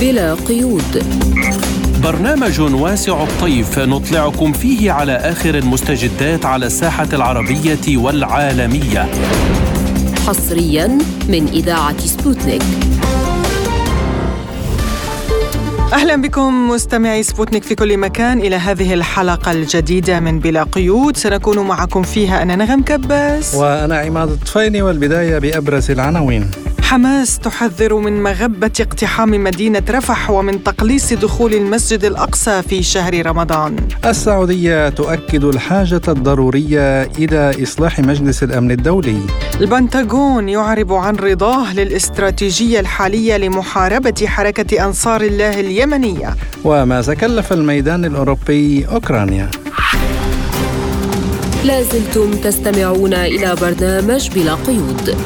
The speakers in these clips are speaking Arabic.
بلا قيود. برنامج واسع الطيف نطلعكم فيه على آخر المستجدات على الساحة العربية والعالمية. حصريا من إذاعة سبوتنيك. أهلا بكم مستمعي سبوتنيك في كل مكان إلى هذه الحلقة الجديدة من بلا قيود. سنكون معكم فيها. أنا نغم كباس. وأنا عماد الطفيلي والبداية بأبرز العناوين. حماس تحذر من مغبة اقتحام مدينة رفح ومن تقليص دخول المسجد الأقصى في شهر رمضان. السعودية تؤكد الحاجة الضرورية إلى إصلاح مجلس الأمن الدولي. البنتاغون يعرب عن رضاه للاستراتيجية الحالية لمحاربة حركة أنصار الله اليمنية. وماذا كلف الميدان الأوروبي أوكرانيا؟ لازلتم تستمعون إلى برنامج بلا قيود.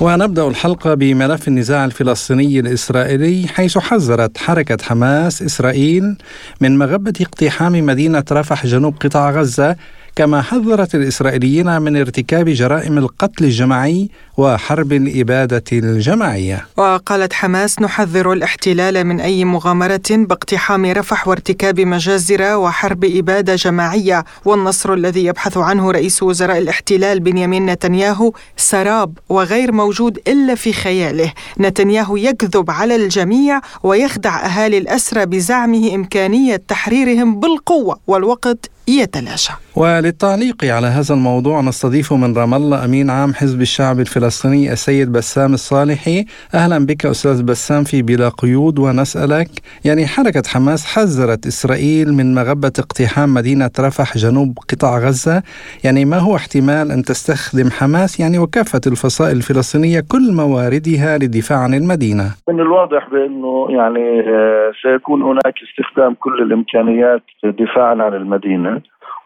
ونبدأ الحلقة بملف النزاع الفلسطيني الإسرائيلي حيث حذرت حركة حماس إسرائيل من مغبة اقتحام مدينة رفح جنوب قطاع غزة كما حذرت الإسرائيليين من ارتكاب جرائم القتل الجماعي وحرب الإبادة الجماعية. وقالت حماس نحذر الاحتلال من أي مغامرة باقتحام رفح وارتكاب مجازر وحرب إبادة جماعية. والنصر الذي يبحث عنه رئيس وزراء الاحتلال بنيامين نتنياهو سراب وغير موجود إلا في خياله. نتنياهو يكذب على الجميع ويخدع أهالي الأسرى بزعمه إمكانية تحريرهم بالقوة. والوقت يتلاشى وللتعليق على هذا الموضوع نستضيف من رام الله أمين عام حزب الشعب الفلسطيني السيد بسام الصالحي أهلا بك أستاذ بسام في بلا قيود ونسألك يعني حركة حماس حذرت إسرائيل من مغبة اقتحام مدينة رفح جنوب قطاع غزة. يعني ما هو احتمال أن تستخدم حماس؟ يعني وكافة الفصائل الفلسطينية كل مواردها للدفاع عن المدينة. من الواضح بأنه يعني آه، سيكون هناك استخدام كل الإمكانيات دفاعا عن المدينة.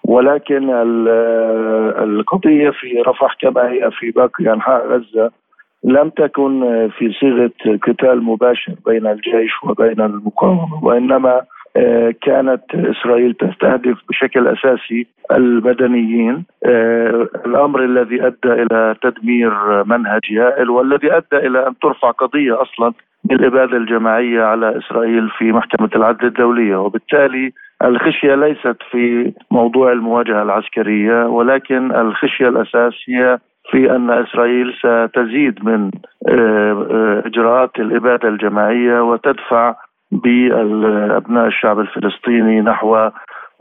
ولكن القضية في رفح كما هي في باقي أنحاء غزة لم تكن في صيغة قتال مباشر بين الجيش وبين المقاومة وإنما آه، كانت إسرائيل تستهدف بشكل أساسي المدنيين. آه، الأمر الذي أدى إلى تدمير منهج هائل والذي أدى إلى أن ترفع قضية أصلا بالاباده الجماعية على إسرائيل في محكمة العدل الدولية. وبالتالي الخشية ليست في موضوع المواجهة العسكرية ولكن الخشية الاساس هي في أن إسرائيل ستزيد من آه، إجراءات الإبادة الجماعية وتدفع بابناء الشعب الفلسطيني نحو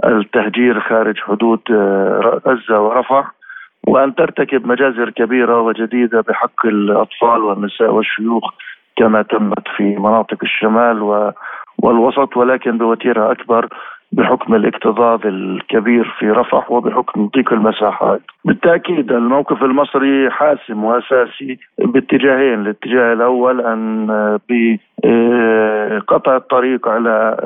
التهجير خارج حدود آه، غزة ورفح وأن ترتكب مجازر كبيرة وجديدة بحق الأطفال والنساء والشيوخ كما تمت في مناطق الشمال والوسط ولكن بوتيره أكبر بحكم الاكتظاظ الكبير في رفح وبحكم ضيق المساحات. بالتأكيد الموقف المصري حاسم وأساسي باتجاهين الاتجاه الأول أن بقطع الطريق على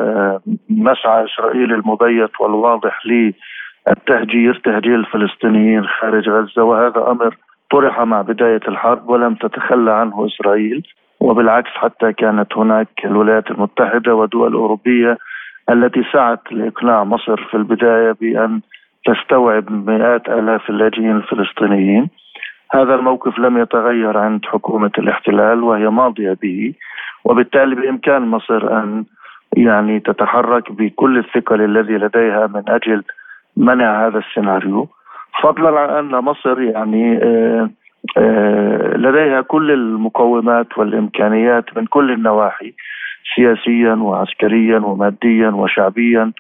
مسعى إسرائيل المبيت والواضح للتهجير تهجير الفلسطينيين خارج غزة وهذا أمر طرح مع بداية الحرب ولم تتخلى عنه إسرائيل. وبالعكس حتى كانت هناك الولايات المتحدة ودول أوروبية التي سعت لاقناع مصر في البداية بأن تستوعب مئات آلاف اللاجئين الفلسطينيين. هذا الموقف لم يتغير عند حكومة الاحتلال وهي ماضية به وبالتالي بإمكان مصر أن يعني تتحرك بكل الثقل الذي لديها من أجل منع هذا السيناريو. فضلا عن أن مصر يعني آه، آه، لديها كل المقومات والإمكانيات من كل النواحي. سياسيا وعسكريا وماديا وشعبيا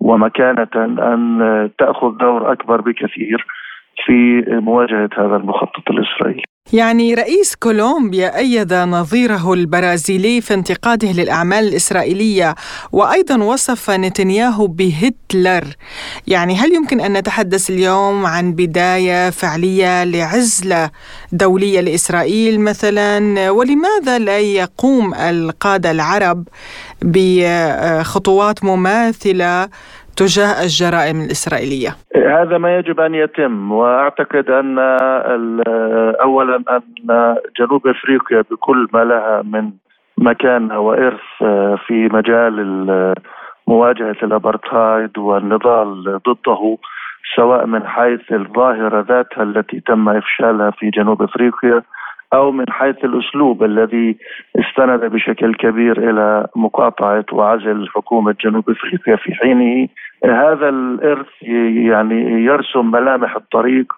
ومكانة أن تأخذ دور أكبر بكثير. في مواجهة هذا المخطط الإسرائيلي. يعني رئيس كولومبيا أيد نظيره البرازيلي في انتقاده للأعمال الإسرائيلية وأيضا وصف نتنياهو بهتلر. يعني هل يمكن أن نتحدث اليوم عن بداية فعلية لعزلة دولية لإسرائيل مثلا؟ ولماذا لا يقوم القادة العرب بخطوات مماثلة تجاه الجرائم الإسرائيلية. هذا ما يجب أن يتم وأعتقد أن أولا أن جنوب أفريقيا بكل ما لها من مكانة وإرث في مجال مواجهة الأبرتايد والنضال ضده سواء من حيث الظاهرة ذاتها التي تم إفشالها في جنوب أفريقيا أو من حيث الأسلوب الذي استند بشكل كبير إلى مقاطعة وعزل حكومة جنوب أفريقيا في حينه. هذا الإرث يعني يرسم ملامح الطريق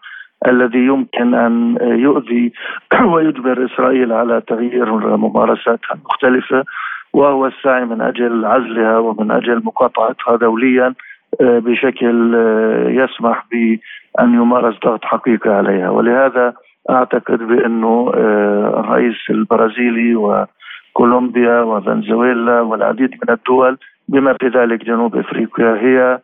الذي يمكن أن يؤذي ويجبر إسرائيل على تغيير ممارساتها المختلفه وهو السعي من أجل عزلها ومن أجل مقاطعتها دوليا آه، بشكل آه، يسمح بأن يمارس ضغط حقيقي عليها. ولهذا أعتقد بأنه آه، الرئيس البرازيلي وكولومبيا وفنزويلا والعديد من الدول بما في ذلك جنوب أفريقيا هي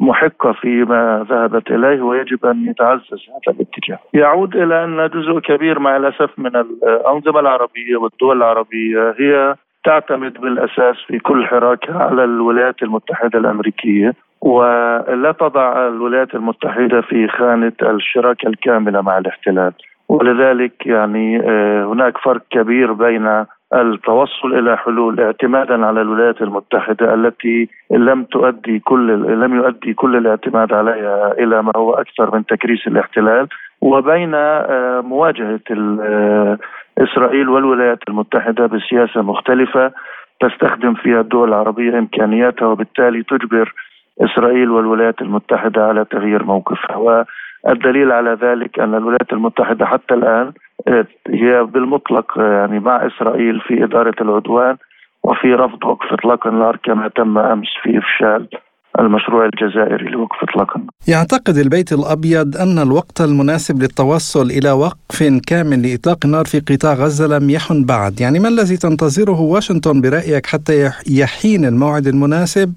محقة فيما ذهبت إليه ويجب أن يتعزز هذا الاتجاه. يعود إلى أن جزء كبير مع الأسف من الأنظمة العربية والدول العربية هي تعتمد بالأساس في كل حراكها على الولايات المتحدة الأمريكية ولا تضع الولايات المتحدة في خانة الشراكة الكاملة مع الاحتلال. ولذلك يعني آه، هناك فرق كبير بين التوصل إلى حلول اعتمادا على الولايات المتحدة التي لم تؤدي كل لم يؤدي كل الاعتماد عليها إلى ما هو أكثر من تكريس الاحتلال وبين آه، مواجهة آه، إسرائيل والولايات المتحدة بسياسة مختلفة تستخدم فيها الدول العربية إمكانياتها وبالتالي تجبر إسرائيل والولايات المتحدة على تغيير موقفها. والدليل على ذلك أن الولايات المتحدة حتى الآن آه، هي بالمطلق يعني مع إسرائيل في إدارة العدوان وفي رفض وقف اطلاق النار كما تم أمس في إفشال المشروع الجزائري لوقف اطلاق النار. يعتقد البيت الأبيض أن الوقت المناسب للتوصل إلى وقف كامل لإطلاق النار في قطاع غزة لم يحن بعد، يعني ما الذي تنتظره واشنطن برأيك حتى يحين الموعد المناسب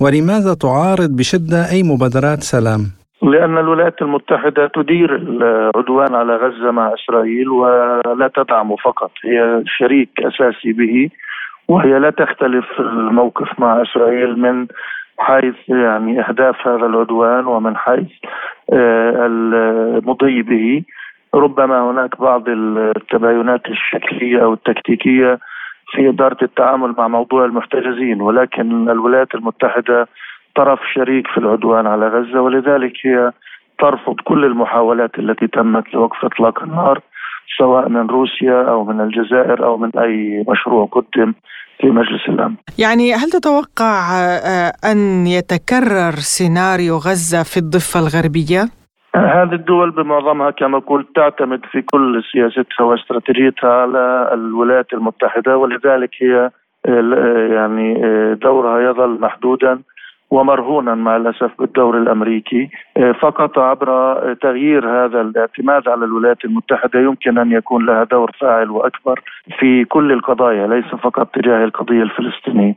ولماذا تعارض بشدة أي مبادرات سلام؟ لأن الولايات المتحدة تدير العدوان على غزة مع إسرائيل ولا تدعمه فقط. هي شريك أساسي به وهي لا تختلف الموقف مع إسرائيل من حيث يعني أهداف هذا العدوان ومن حيث آه، المضي به. ربما هناك بعض التباينات الشكلية أو التكتيكية في إدارة التعامل مع موضوع المحتجزين ولكن الولايات المتحدة طرف شريك في العدوان على غزة ولذلك هي ترفض كل المحاولات التي تمت لوقف اطلاق النار سواء من روسيا أو من الجزائر أو من أي مشروع قدم في مجلس الأمن. يعني هل تتوقع آه، أن يتكرر سيناريو غزة في الضفة الغربية؟ هذه الدول بمعظمها كما قلت تعتمد في كل سياستها واستراتيجيتها على الولايات المتحدة ولذلك هي آه، يعني آه، دورها يظل محدودا ومرهونا مع الأسف بالدور الأمريكي آه، فقط عبر تغيير هذا الاعتماد على الولايات المتحدة يمكن أن يكون لها دور فاعل وأكبر في كل القضايا ليس فقط تجاه القضية الفلسطينية.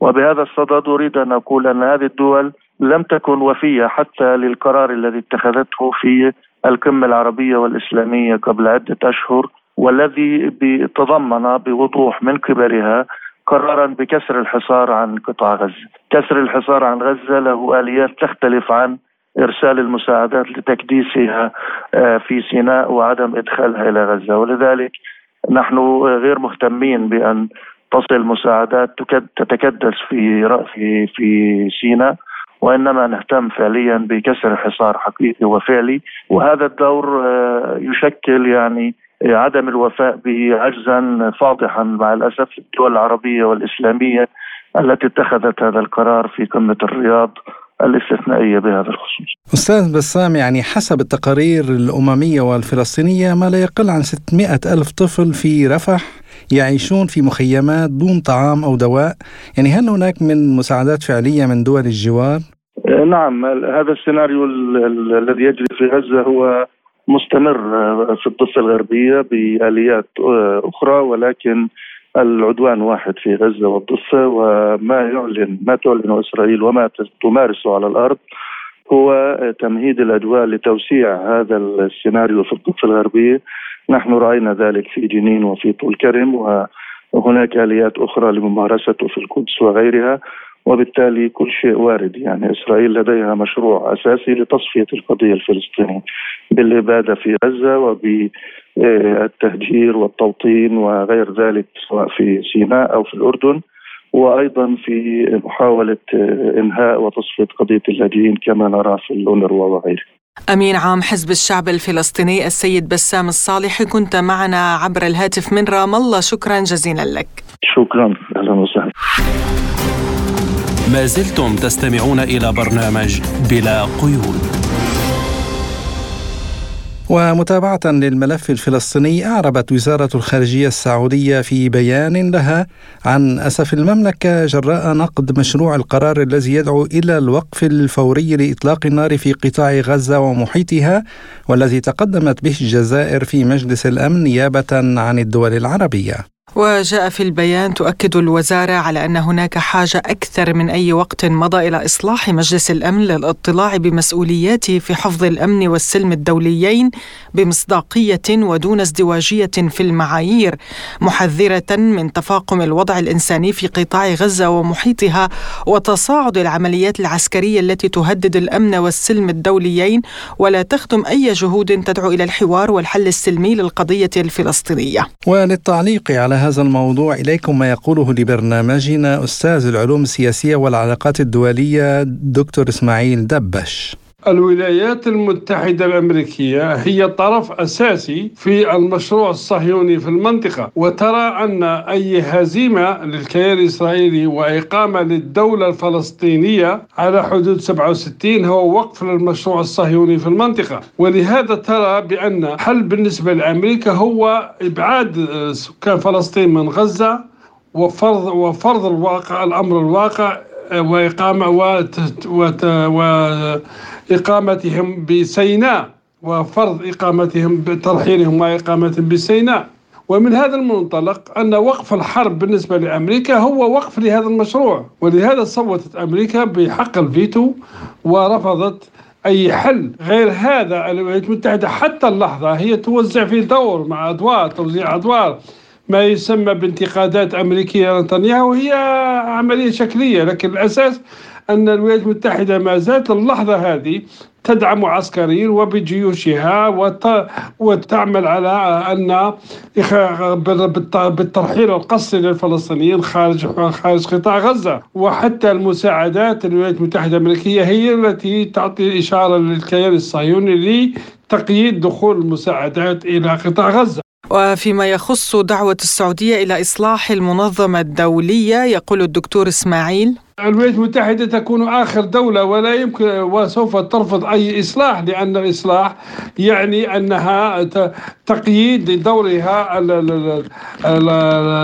وبهذا الصدد أريد أن أقول أن هذه الدول لم تكن وفية حتى للقرار الذي اتخذته في القمة العربية والإسلامية قبل عدة أشهر والذي تضمن بوضوح من قبلها قرارا بكسر الحصار عن قطاع غزة، كسر الحصار عن غزة له آليات تختلف عن إرسال المساعدات لتكديسها آه، في سيناء وعدم إدخالها إلى غزة، ولذلك نحن غير مهتمين بأن تصل مساعدات تتكدس في في في سيناء وإنما نهتم فعليا بكسر حصار حقيقي وفعلي. وهذا الدور آه، يشكل يعني عدم الوفاء به عجزا فاضحا مع الأسف الدول العربية والإسلامية التي اتخذت هذا القرار في قمة الرياض الاستثنائية بهذا الخصوص أستاذ بسام يعني حسب التقارير الأممية والفلسطينية ما لا يقل عن 600 ألف طفل في رفح يعيشون في مخيمات دون طعام أو دواء يعني هل هناك من مساعدات فعلية من دول الجوار؟ نعم هذا السيناريو الذي يجري في غزة هو مستمر آه، في الضفة الغربية بآليات آه، أخرى ولكن العدوان واحد في غزة والضفة وما يعلن ما تعلن إسرائيل وما تمارسه على الأرض هو تمهيد الأجواء لتوسيع هذا السيناريو في الضفة الغربية. نحن رأينا ذلك في جنين وفي طول كرم وهناك آليات أخرى لممارسته في القدس وغيرها. وبالتالي كل شيء وارد. يعني إسرائيل لديها مشروع أساسي لتصفية القضية الفلسطينية بالاباده في غزة وبالتهجير والتوطين وغير ذلك سواء في سيناء أو في الأردن وأيضا في محاولة إنهاء وتصفية قضية اللاجئين كما نرى في الأونروا وغيره. أمين عام حزب الشعب الفلسطيني السيد بسام الصالحي كنت معنا عبر الهاتف من رام الله. شكرا جزيلا لك. شكرا. أهلا وسهلا. ما زلتم تستمعون إلى برنامج بلا قيود ومتابعة للملف الفلسطيني أعربت وزارة الخارجية السعودية في بيان لها عن أسف المملكة جراء نقد مشروع القرار الذي يدعو إلى الوقف الفوري لإطلاق النار في قطاع غزة ومحيطها والذي تقدمت به الجزائر في مجلس الأمن نيابة عن الدول العربية. وجاء في البيان تؤكد الوزارة على أن هناك حاجة أكثر من أي وقت مضى إلى إصلاح مجلس الأمن للاطلاع بمسؤولياته في حفظ الأمن والسلم الدوليين بمصداقية ودون ازدواجية في المعايير محذرة من تفاقم الوضع الإنساني في قطاع غزة ومحيطها وتصاعد العمليات العسكرية التي تهدد الأمن والسلم الدوليين ولا تخدم أي جهود تدعو إلى الحوار والحل السلمي للقضية الفلسطينية. وللتعليق على هذا الموضوع إليكم ما يقوله لبرنامجنا أستاذ العلوم السياسية والعلاقات الدولية دكتور إسماعيل دبش. الولايات المتحدة الأمريكية هي طرف أساسي في المشروع الصهيوني في المنطقة وترى أن أي هزيمة للكيان الإسرائيلي وإقامة للدولة الفلسطينية على حدود 67 هو وقف للمشروع الصهيوني في المنطقة. ولهذا ترى بأن حل بالنسبة لأمريكا هو إبعاد سكان فلسطين من غزة وفرض وفرض الواقع الأمر الواقع وإقامة وت وت وإقامتهم بسيناء وفرض إقامتهم بترحيلهم وإقامة بسيناء. ومن هذا المنطلق أن وقف الحرب بالنسبة لأمريكا هو وقف لهذا المشروع ولهذا صوتت أمريكا بحق الفيتو ورفضت أي حل غير هذا الولايات المتحدة. حتى اللحظة هي توزع في دور مع أدوار توزيع أدوار ما يسمى بانتقادات أمريكية نتنياهو هي عملية شكلية لكن الأساس أن الولايات المتحدة ما زالت اللحظة هذه تدعم عسكريا وبجيوشها وتعمل على أن بالترحيل القسري للفلسطينيين خارج خارج قطاع غزة. وحتى المساعدات الولايات المتحدة الأمريكية هي التي تعطي إشارة للكيان الصهيوني لتقييد دخول المساعدات إلى قطاع غزة. وفيما يخص دعوة السعودية إلى إصلاح المنظمة الدولية يقول الدكتور إسماعيل الولايات المتحدة تكون آخر دولة ولا يمكن وسوف ترفض أي إصلاح لأن الإصلاح يعني أنها تقييد دورها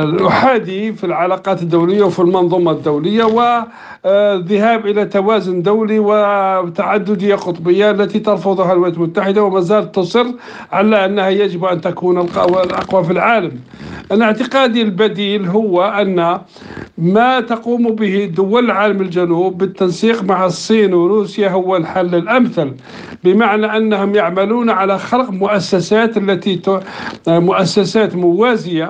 الأحادي في العلاقات الدولية وفي المنظومة الدولية وذهاب إلى توازن دولي وتعددية قطبية التي ترفضها الولايات المتحدة وما زالت تصر على أنها يجب أن تكون الأقوى في العالم. أنا اعتقادي البديل هو أن ما تقوم به دول العالم الجنوب بالتنسيق مع الصين وروسيا هو الحل الأمثل بمعنى أنهم يعملون على خلق مؤسسات التي مؤسسات موازية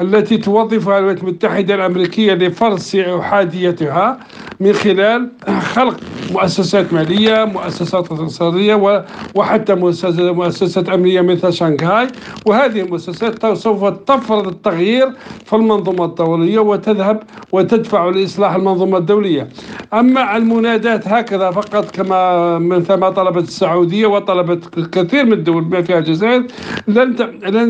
التي توظفها الولايات المتحدة الأمريكية لفرض أحاديتها من خلال خلق مؤسسات مالية مؤسسات اقتصادية وحتى مؤسسات أمنية مثل شنغهاي وهذه المؤسسات سوف تفرض التغيير في المنظومة الدولية وتذهب وتدفع لإصلاح المنظومة الدولية. أما المنادات هكذا فقط كما مثل ما طلبت السعودية وطلبت كثير من الدول بما فيها الجزائر لن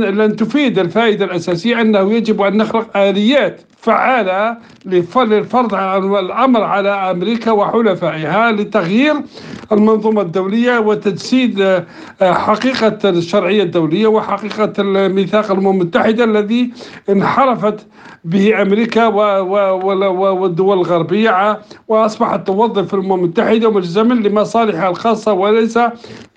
لن تفيد الفائدة الأساسية أنه يجب أن نخلق آليات فعالة للفرض الأمر على أمريكا وحلفائها لتغيير المنظومة الدولية وتجسيد آه، حقيقة الشرعية الدولية وحقيقة الميثاق الأمم المتحدة الذي انحرفت به أمريكا والدول الغربية وأصبحت توظف الأمم المتحدة ملزما لمصالحها الخاصة وليس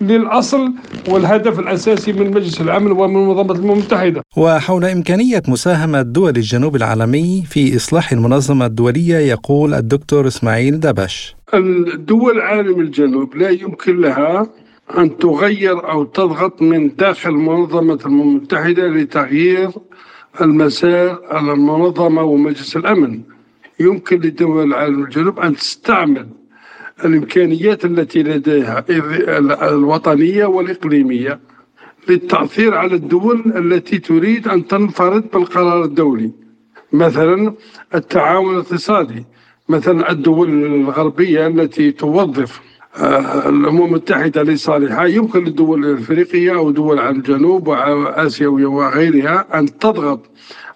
للأصل والهدف الأساسي من مجلس الأمن ومن منظمة الأمم المتحدة. وحول إمكانية مساهمة دول الجنوب العالمي في إصلاح المنظمة الدولية يقول الدكتور إسماعيل دبش. الدول عالم الجنوب لا يمكن لها أن تغير أو تضغط من داخل منظمة الأمم المتحدة لتغيير المسار على المنظمة ومجلس الأمن. يمكن لدول العالم الجنوب أن تستعمل الإمكانيات التي لديها الوطنية والإقليمية. للتأثير على الدول التي تريد أن تنفرد بالقرار الدولي. مثلا التعاون الاقتصادي مثلا الدول الغربية التي توظف آه، الأمم المتحدة لصالحها. يمكن للدول الأفريقية أو دول على الجنوب واسيويه وغيرها أن تضغط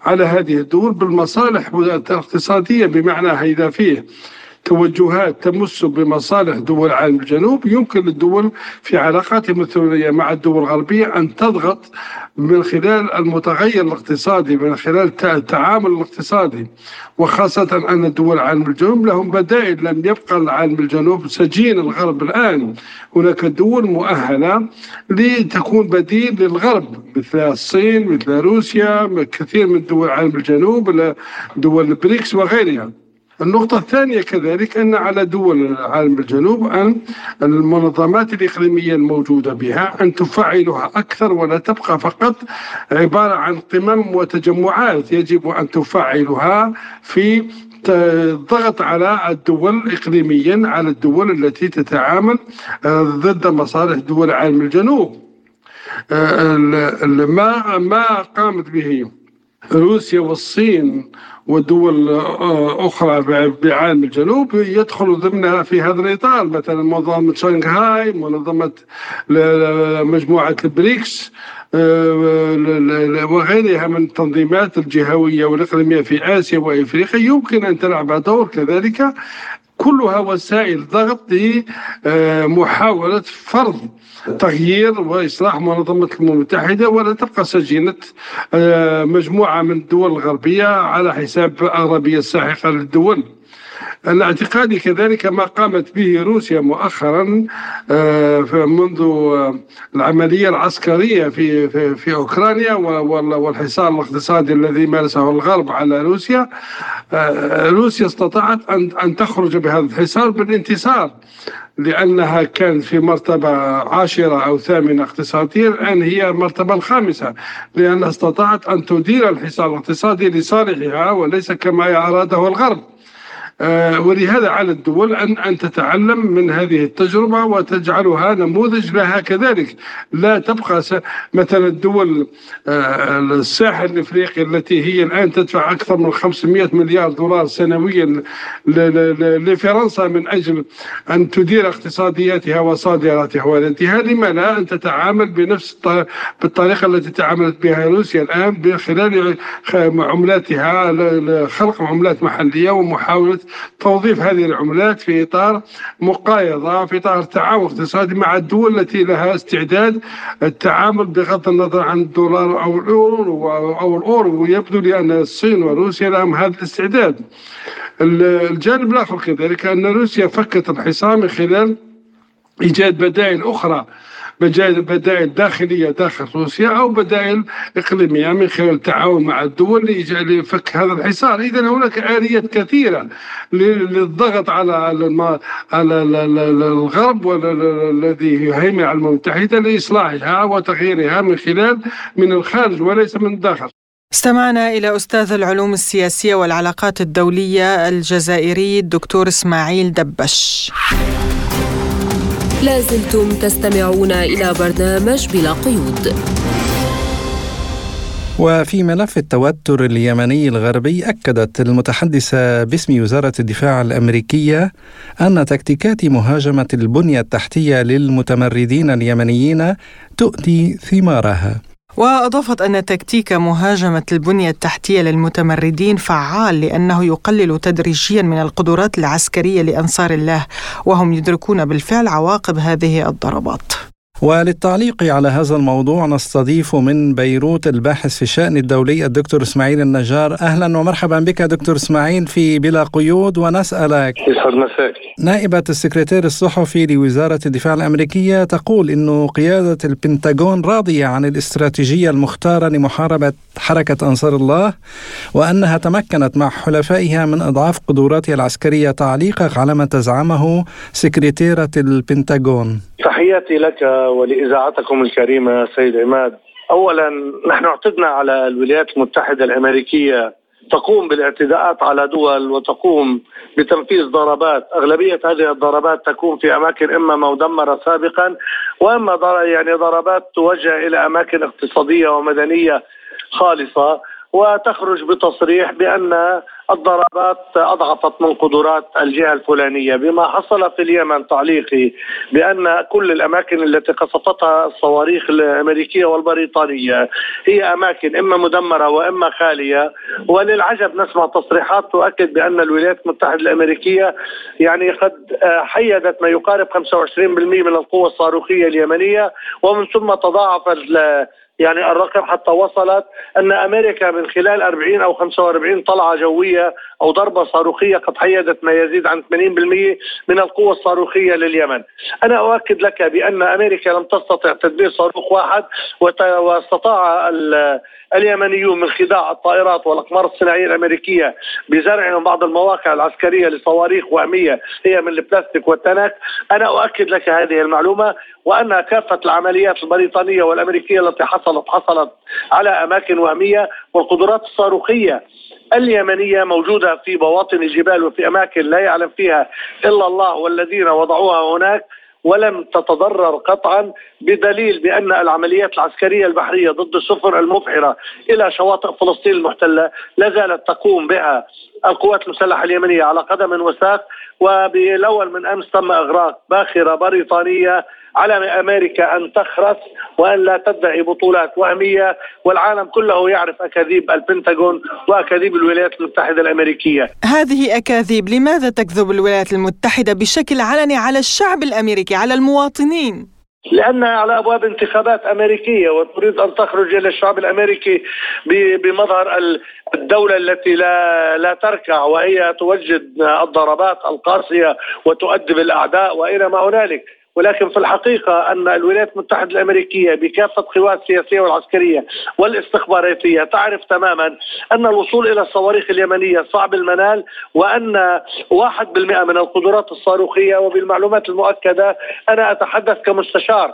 على هذه الدول بالمصالح الاقتصادية بمعنى اذا فيه توجهات تمس بمصالح دول العالم الجنوب. يمكن للدول في علاقاتهم الثنائية مع الدول الغربية أن تضغط من خلال المتغير الاقتصادي من خلال التعامل الاقتصادي. وخاصة أن الدول العالم الجنوب لهم بدائل لم يبقى العالم الجنوب سجين الغرب الآن. هناك دول مؤهلة لتكون بديل للغرب مثل الصين مثل روسيا كثير من دول العالم الجنوب دول البريكس وغيرها. النقطة الثانية كذلك أن على دول العالم الجنوب أن المنظمات الإقليمية الموجودة بها أن تفعلها أكثر ولا تبقى فقط عبارة عن قمم وتجمعات يجب أن تفعلها في الضغط على الدول إقليميا على الدول التي تتعامل آه، ضد مصالح دول العالم الجنوب. آه، ما ما قامت به روسيا والصين ودول أخرى بعالم الجنوب يدخل ضمنها في هذا الإطار. مثلا منظمة شنغهاي منظمة مجموعة البريكس آه، وغيرها من التنظيمات الجهوية والإقليمية في آسيا وإفريقيا. يمكن أن تلعب دور كذلك كلها وسائل ضغط لمحاولة فرض تغيير وإصلاح منظمة الأمم المتحدة ولا تبقى سجينة آه، مجموعة من الدول الغربية على حساب الأغلبية الساحقة للدول. أنا اعتقادي كذلك ما قامت به روسيا مؤخرا آه، منذ العملية العسكرية في في, في أوكرانيا والحصار الاقتصادي الذي مارسه الغرب على روسيا. آه، روسيا استطاعت أن أن تخرج بهذا الحصار بالانتصار لأنها كانت في مرتبة عاشرة أو ثامنة اقتصاديا الآن هي المرتبة الخامسة لأنها استطاعت أن تدير الحصار الاقتصادي لصالحها وليس كما أراده الغرب. آه، ولهذا على الدول أن أن تتعلم من هذه التجربة وتجعلها نموذج لها كذلك. لا تبقى مثلا الدول آه، الساحل الإفريقي التي هي الآن تدفع أكثر من 500 مليار دولار سنويا لفرنسا من أجل أن تدير اقتصادياتها وصادراتها. والانتهاء لما لا أن تتعامل بنفس بالطريقة التي تعاملت بها روسيا الآن من خلال عملاتها خلق عملات محلية ومحاولة توظيف هذه العملات في إطار مقايضة في إطار تعاون اقتصادي مع الدول التي لها استعداد التعامل بغض النظر عن الدولار أو الأورو أو الأورو. ويبدو لي أن الصين وروسيا لهم هذا الاستعداد. الجانب الآخر كذلك أن روسيا فكت الحصار من خلال إيجاد بدائل أخرى بدائل داخلية داخل روسيا أو بدائل إقليمية من خلال التعاون مع الدول لفك هذا الحصار. إذا هناك آليات كثيرة للضغط على على الغرب الذي يهيمن على المتحدة لإصلاحها وتغييرها من خلال من الخارج وليس من الداخل. استمعنا إلى أستاذ العلوم السياسية والعلاقات الدولية الجزائري الدكتور إسماعيل دبش. لازلتم تستمعون إلى برنامج بلا قيود. وفي ملف التوتر اليمني الغربي أكدت المتحدثة باسم وزارة الدفاع الأمريكية أن تكتيكات مهاجمة البنية التحتية للمتمردين اليمنيين تؤتي ثمارها. وأضافت أن تكتيك مهاجمة البنية التحتية للمتمردين فعال لأنه يقلل تدريجيا من القدرات العسكرية لأنصار الله وهم يدركون بالفعل عواقب هذه الضربات. وللتعليق على هذا الموضوع نستضيف من بيروت الباحث في الشأن الدولي الدكتور إسماعيل النجار. أهلا ومرحبا بك دكتور إسماعيل في بلا قيود يسعد مساك. نائبة السكرتير الصحفي لوزارة الدفاع الأمريكية تقول أنه قيادة البنتاغون راضية عن الاستراتيجية المختارة لمحاربة حركة أنصار الله وأنها تمكنت مع حلفائها من إضعاف قدراتها العسكرية تعليقك على ما تزعمه سكرتيرة البنتاغون. تحياتي لك ولإذاعتكم الكريمة سيد عماد. أولا نحن اعتدنا على الولايات المتحدة الأمريكية تقوم بالإعتداءات على دول وتقوم بتنفيذ ضربات. أغلبية هذه الضربات تكون في أماكن إما مدمرة سابقا وإما يعني ضربات توجه إلى أماكن اقتصادية ومدنية خالصة. وتخرج بتصريح بأن الضربات أضعفت من قدرات الجهة الفلانية بما حصل في اليمن تعليقي بأن كل الأماكن التي قصفتها الصواريخ الأمريكية والبريطانية هي أماكن إما مدمرة وإما خالية. وللعجب نسمع تصريحات تؤكد بأن الولايات المتحدة الأمريكية يعني قد حيدت ما يقارب 25% من القوة الصاروخية اليمنية ومن ثم تضاعف يعني الرقم حتى وصلت أن أمريكا من خلال 40 أو 45 طلعة جوية أو ضربة صاروخية قد حيدت ما يزيد عن 80% من القوة الصاروخية لليمن. أنا أؤكد لك بأن أمريكا لم تستطع تدمير صاروخ واحد واستطاع اليمنيون من خداع الطائرات والأقمار الصناعية الأمريكية بزرعهم بعض المواقع العسكرية لصواريخ وهميه هي من البلاستيك والتنك، أنا أؤكد لك هذه المعلومة وأن كافة العمليات البريطانية والأمريكية التي حصلت حصلت على أماكن وهمية والقدرات الصاروخية اليمنية موجودة في بواطن الجبال وفي أماكن لا يعلم فيها إلا الله والذين وضعوها هناك ولم تتضرر قطعا بدليل بأن العمليات العسكرية البحرية ضد السفن المبحرة إلى شواطئ فلسطين المحتلة لا زالت تقوم بها القوات المسلحة اليمنية على قدم وساق وبالاول من أمس تم إغراق باخرة بريطانية على أمريكا أن تخرس وأن لا تدعي بطولات وهمية والعالم كله يعرف أكاذيب البنتاغون وأكاذيب الولايات المتحدة الأمريكية. هذه أكاذيب، لماذا تكذب الولايات المتحدة بشكل علني على الشعب الأمريكي، على المواطنين؟ لانها على أبواب انتخابات أمريكية وتريد أن تخرج إلى الشعب الأمريكي بمظهر الدولة التي لا لا تركع وهي توجد الضربات القاسيه وتؤدب الأعداء وإلى ما هنالك ولكن في الحقيقة أن الولايات المتحدة الأمريكية بكافة قوات السياسية والعسكرية والاستخباراتية تعرف تماما أن الوصول إلى الصواريخ اليمنية صعب المنال وأن واحد بالمئة من القدرات الصاروخية وبالمعلومات المؤكدة أنا أتحدث كمستشار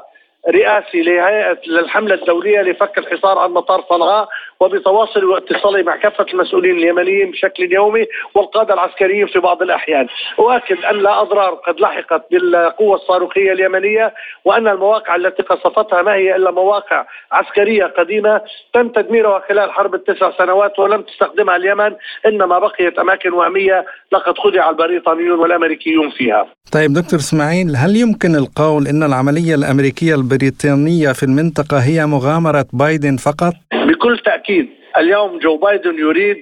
رئاسي لهيئة للحملة الدولية لفك الحصار عن مطار صنعاء وبتواصل واتصالي مع كافة المسؤولين اليمنيين بشكل يومي والقادة العسكريين في بعض الأحيان. اؤكد أن لا أضرار قد لحقت بالقوة الصاروخية اليمنية وأن المواقع التي قصفتها ما هي إلا مواقع عسكرية قديمة تم تدميرها خلال حرب التسع سنوات ولم تستخدمها اليمن إنما بقيت أماكن وهمية لقد خدع البريطانيون والأمريكيون فيها. طيب دكتور إسماعيل هل يمكن القول إن العملية الأمريكية البريطانية في المنطقة هي مغامرة بايدن فقط؟ بكل تأكيد اليوم جو بايدن يريد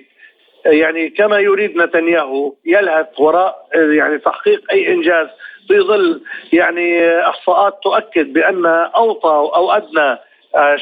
يعني كما يريد نتنياهو يلهث وراء يعني تحقيق أي إنجاز في ظل يعني إحصاءات تؤكد بأن أوطى أو أدنى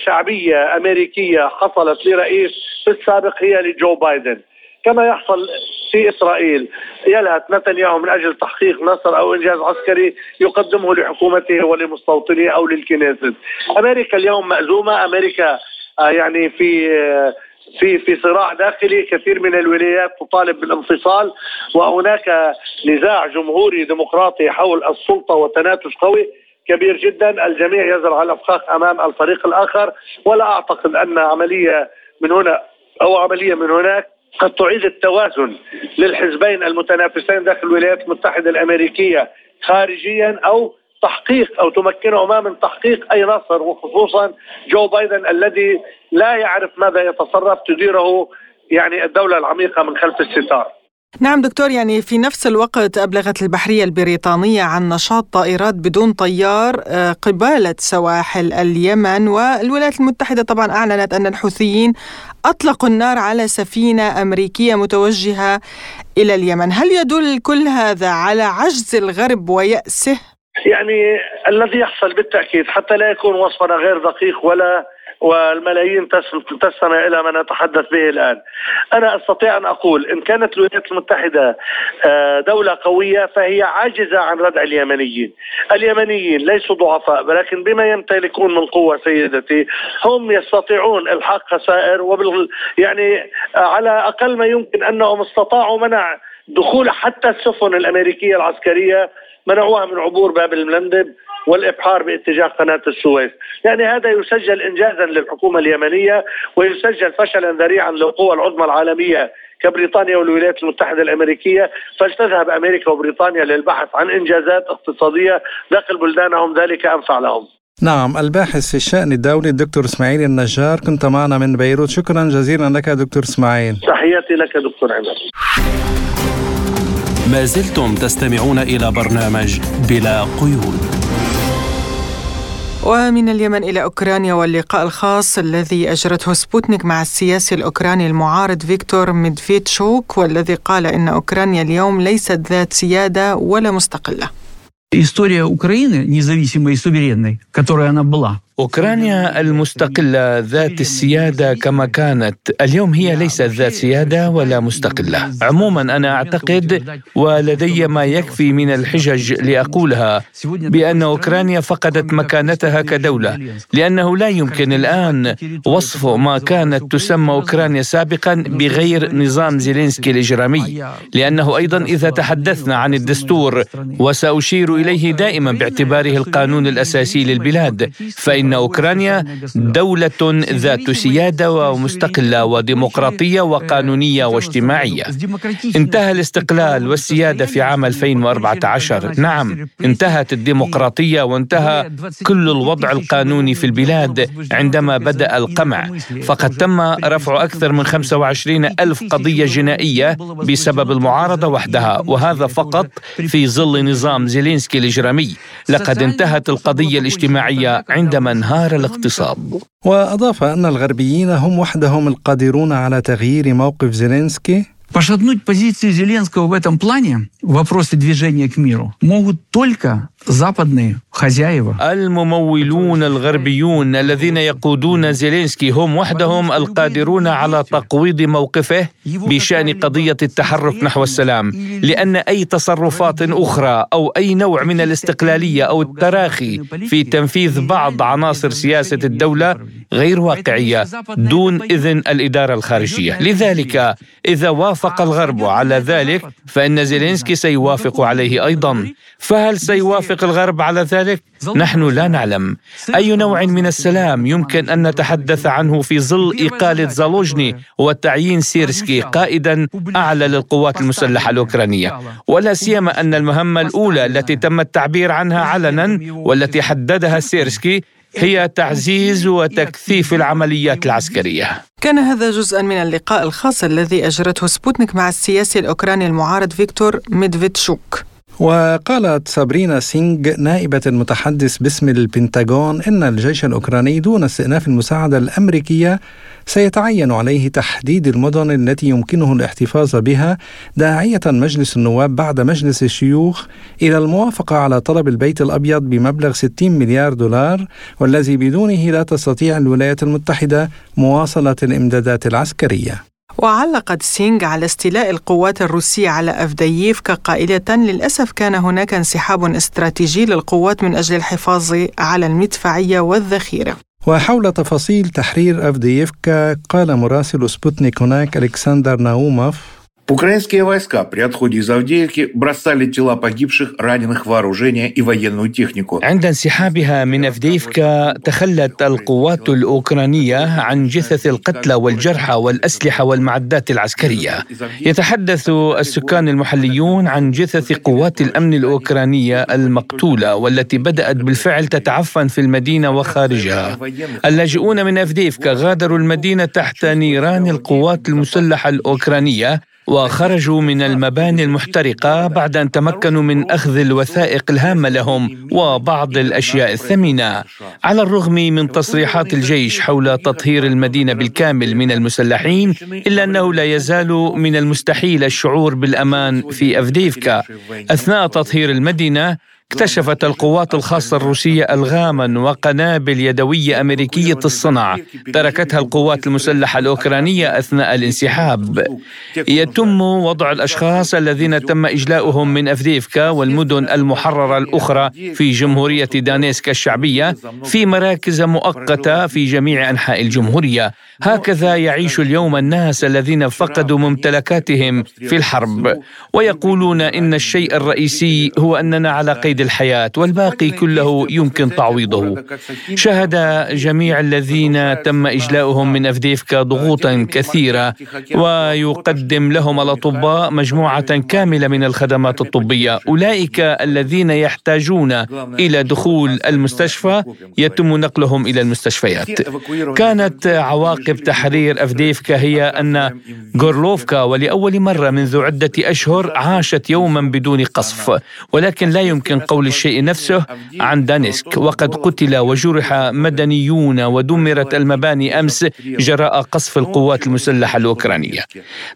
شعبية أمريكية حصلت لرئيس في السابق هي لجو بايدن كما يحصل في إسرائيل. يلهث نتنياهو من أجل تحقيق نصر أو إنجاز عسكري يقدمه لحكومته ولمستوطنيه أو للكنيست. أمريكا اليوم مأزومة، أمريكا آه، يعني في آه، في في صراع داخلي. كثير من الولايات تطالب بالانفصال. وهناك نزاع جمهوري ديمقراطي حول السلطة وتنافس قوي كبير جدا. الجميع يزرع الأفخاخ أمام الفريق الآخر. ولا أعتقد أن عملية من هنا أو عملية من هناك قد تعيد التوازن للحزبين المتنافسين داخل الولايات المتحدة الأمريكية خارجيا أو تحقيق أو تمكنهما من تحقيق أي نصر وخصوصا جو بايدن الذي لا يعرف ماذا يتصرف تديره يعني الدولة العميقة من خلف الستار. نعم دكتور يعني في نفس الوقت أبلغت البحرية البريطانية عن نشاط طائرات بدون طيار آه، قبالة سواحل اليمن والولايات المتحدة طبعا أعلنت أن الحوثيين أطلقوا النار على سفينة أمريكية متوجهة إلى اليمن. هل يدل كل هذا على عجز الغرب ويأسه؟ يعني الذي يحصل بالتأكيد حتى لا يكون وصفنا غير دقيق ولا والملايين تستمع إلى ما نتحدث به الآن. أنا أستطيع أن أقول إن كانت الولايات المتحدة آه، دولة قوية فهي عاجزة عن ردع اليمنيين. اليمنيين ليسوا ضعفاء ولكن بما يمتلكون من قوة سيدتي هم يستطيعون إلحاق خسائر وبال يعني على أقل ما يمكن أنهم استطاعوا منع دخول حتى السفن الأمريكية العسكرية منعوها من عبور باب الملندب والإبحار باتجاه قناة السويس، يعني هذا يسجل انجازا للحكومة اليمنية ويسجل فشلا ذريعا للقوى العظمى العالمية كبريطانيا والولايات المتحدة الأمريكية. فلتذهب أمريكا وبريطانيا للبحث عن إنجازات اقتصادية. داخل بلدانهم ذلك أنفع لهم. نعم الباحث في الشأن الدولي الدكتور إسماعيل النجار كنت معنا من بيروت. شكرا جزيلا لك دكتور إسماعيل. تحياتي لك دكتور عماد ما زلتم تستمعون إلى برنامج بلا قيود. ومن اليمن إلى أوكرانيا واللقاء الخاص الذي أجرته سبوتنيك مع السياسي الأوكراني المعارض فيكتور ميدفيتشوك والذي قال إن أوكرانيا اليوم ليست ذات سيادة ولا مستقلة История Украины, независимой и суверенной, которой она была, أوكرانيا المستقلة ذات السيادة كما كانت. اليوم هي ليست ذات سيادة ولا مستقلة. عموما أنا أعتقد ولدي ما يكفي من الحجج لأقولها بأن أوكرانيا فقدت مكانتها كدولة لأنه لا يمكن الآن وصف ما كانت تسمى أوكرانيا سابقا بغير نظام زيلينسكي الإجرامي لأنه أيضا إذا تحدثنا عن الدستور وسأشير إليه دائما باعتباره القانون الأساسي للبلاد فإن أن أوكرانيا دولة ذات سيادة ومستقلة وديمقراطية وقانونية واجتماعية. انتهى الاستقلال والسيادة في عام 2014 نعم انتهت الديمقراطية وانتهى كل الوضع القانوني في البلاد عندما بدأ القمع. فقد تم رفع أكثر من 25 ألف قضية جنائية بسبب المعارضة وحدها وهذا فقط في ظل نظام زيلينسكي الإجرامي. لقد انتهت القضية الاجتماعية عندما انهار الاقتصاد وأضاف أن الغربيين هم وحدهم القادرون على تغيير موقف زيلينسكي Пошатнуть позиции Зеленского в этом плане, в вопросе движения к миру, могут только западные خزايوة الممولون الغربيون الذين يقودون زيلينسكي هم وحدهم القادرون على تقويض موقفه بشأن قضية التحرك نحو السلام لأن أي تصرفات أخرى أو أي نوع من الاستقلالية أو التراخي في تنفيذ بعض عناصر سياسة الدولة غير واقعية دون إذن الإدارة الخارجية. لذلك إذا وافق الغرب على ذلك فإن زيلينسكي سيوافق عليه أيضا. فهل سيوافق الغرب على ذلك؟ نحن لا نعلم. أي نوع من السلام يمكن أن نتحدث عنه في ظل إقالة زالوجني وتعيين سيرسكي قائدا أعلى للقوات المسلحة الأوكرانية. ولا سيما أن المهمة الأولى التي تم التعبير عنها علنا والتي حددها سيرسكي هي تعزيز وتكثيف العمليات العسكرية. كان هذا جزءا من اللقاء الخاص الذي اجرته سبوتنيك مع السياسي الأوكراني المعارض فيكتور ميدفيتشوك. وقالت سابرينا سينغ نائبة المتحدث باسم البنتاغون إن الجيش الأوكراني دون استئناف المساعدة الأمريكية سيتعين عليه تحديد المدن التي يمكنه الاحتفاظ بها داعية مجلس النواب بعد مجلس الشيوخ إلى الموافقة على طلب البيت الأبيض بمبلغ 60 مليار دولار والذي بدونه لا تستطيع الولايات المتحدة مواصلة الإمدادات العسكرية. وعلقت سينغ على استيلاء القوات الروسية على أفدييفكا قائلة للأسف كان هناك انسحاب استراتيجي للقوات من أجل الحفاظ على المدفعية والذخيرة. وحول تفاصيل تحرير أفدييفكا قال مراسل سبوتنيك هناك ألكسندر ناوموف Украинские войска при отходе из Авдеевки бросали тела погибших, раненых, вооружение и военную технику. عند انسحابها من أفديفكا تخلت القوات الأوكرانية عن جثث القتلى والجرحى والأسلحة والمعدات العسكرية يتحدث السكان المحليون عن جثث قوات الأمن الأوكرانية المقتولة والتي بدأت بالفعل تتعفن في المدينة وخارجها اللاجئون من أفديفكا غادروا المدينة تحت نيران القوات المسلحة الأوكرانية وخرجوا من المباني المحترقة بعد أن تمكنوا من أخذ الوثائق الهامة لهم وبعض الأشياء الثمينة على الرغم من تصريحات الجيش حول تطهير المدينة بالكامل من المسلحين إلا أنه لا يزال من المستحيل الشعور بالأمان في أفديفكا. أثناء تطهير المدينة اكتشفت القوات الخاصة الروسية ألغاما وقنابل يدوية أمريكية الصنع. تركتها القوات المسلحة الأوكرانية أثناء الانسحاب. يتم وضع الأشخاص الذين تم إجلاؤهم من أفديفكا والمدن المحررة الأخرى في جمهورية دانيسكا الشعبية في مراكز مؤقتة في جميع أنحاء الجمهورية. هكذا يعيش اليوم الناس الذين فقدوا ممتلكاتهم في الحرب. ويقولون إن الشيء الرئيسي هو أننا على قيد قيد الحياة والباقي كله يمكن تعويضه. شهد جميع الذين تم إجلاؤهم من أفديفكا ضغوطا كثيرة ويقدم لهم الأطباء مجموعة كاملة من الخدمات الطبية. أولئك الذين يحتاجون إلى دخول المستشفى يتم نقلهم إلى المستشفيات. كانت عواقب تحرير أفديفكا هي أن غورلوفكا ولأول مرة منذ عدة أشهر عاشت يوما بدون قصف ولكن لا يمكن قول الشيء نفسه عن دانيسك. وقد قتل وجرح مدنيون ودمرت المباني أمس جراء قصف القوات المسلحة الأوكرانية.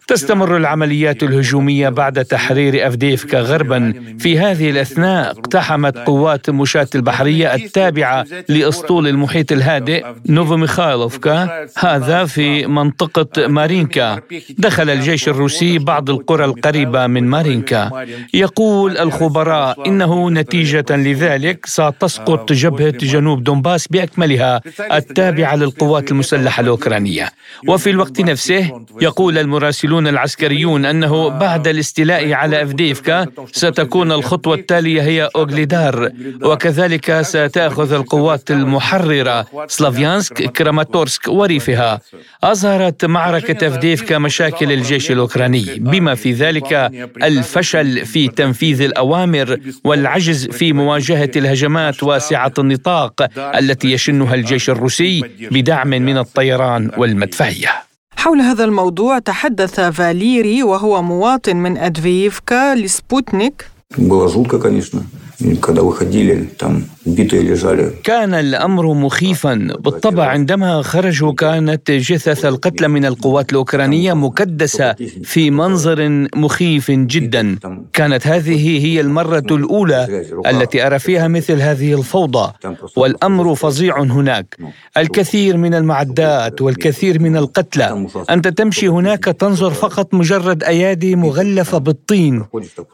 تستمر العمليات الهجومية بعد تحرير أفديفكا غربا. في هذه الأثناء اقتحمت قوات مشاة البحرية التابعة لأسطول المحيط الهادئ نوفوميخايلوفكا. هذا في منطقة مارينكا. دخل الجيش الروسي بعض القرى القريبة من مارينكا. يقول الخبراء إنه نتيجة لذلك ستسقط جبهة جنوب دونباس بأكملها التابعة للقوات المسلحة الأوكرانية وفي الوقت نفسه يقول المراسلون العسكريون أنه بعد الاستيلاء على أفديفكا ستكون الخطوة التالية هي أوغليدار وكذلك ستأخذ القوات المحررة سلافيانسك كراماتورسك وريفها أظهرت معركة أفديفكا مشاكل الجيش الأوكراني بما في ذلك الفشل في تنفيذ الأوامر والعجز العاجز في مواجهة الهجمات واسعة النطاق التي يشنها الجيش الروسي بدعم من الطيران والمدفعية. حول هذا الموضوع تحدث فاليري وهو مواطن من أدفيفكا لسبوتنيك. когда выходили, там битые лежали. كان الامر مخيفا بالطبع عندما خرجوا كانت جثث القتلى من القوات الاوكرانيه مكدسه في منظر مخيف جدا كانت هذه هي المره الاولى التي ارى فيها مثل هذه الفوضى والامر فظيع هناك الكثير من المعدات والكثير من القتلى انت تمشي هناك تنظر فقط مجرد ايادي مغلفه بالطين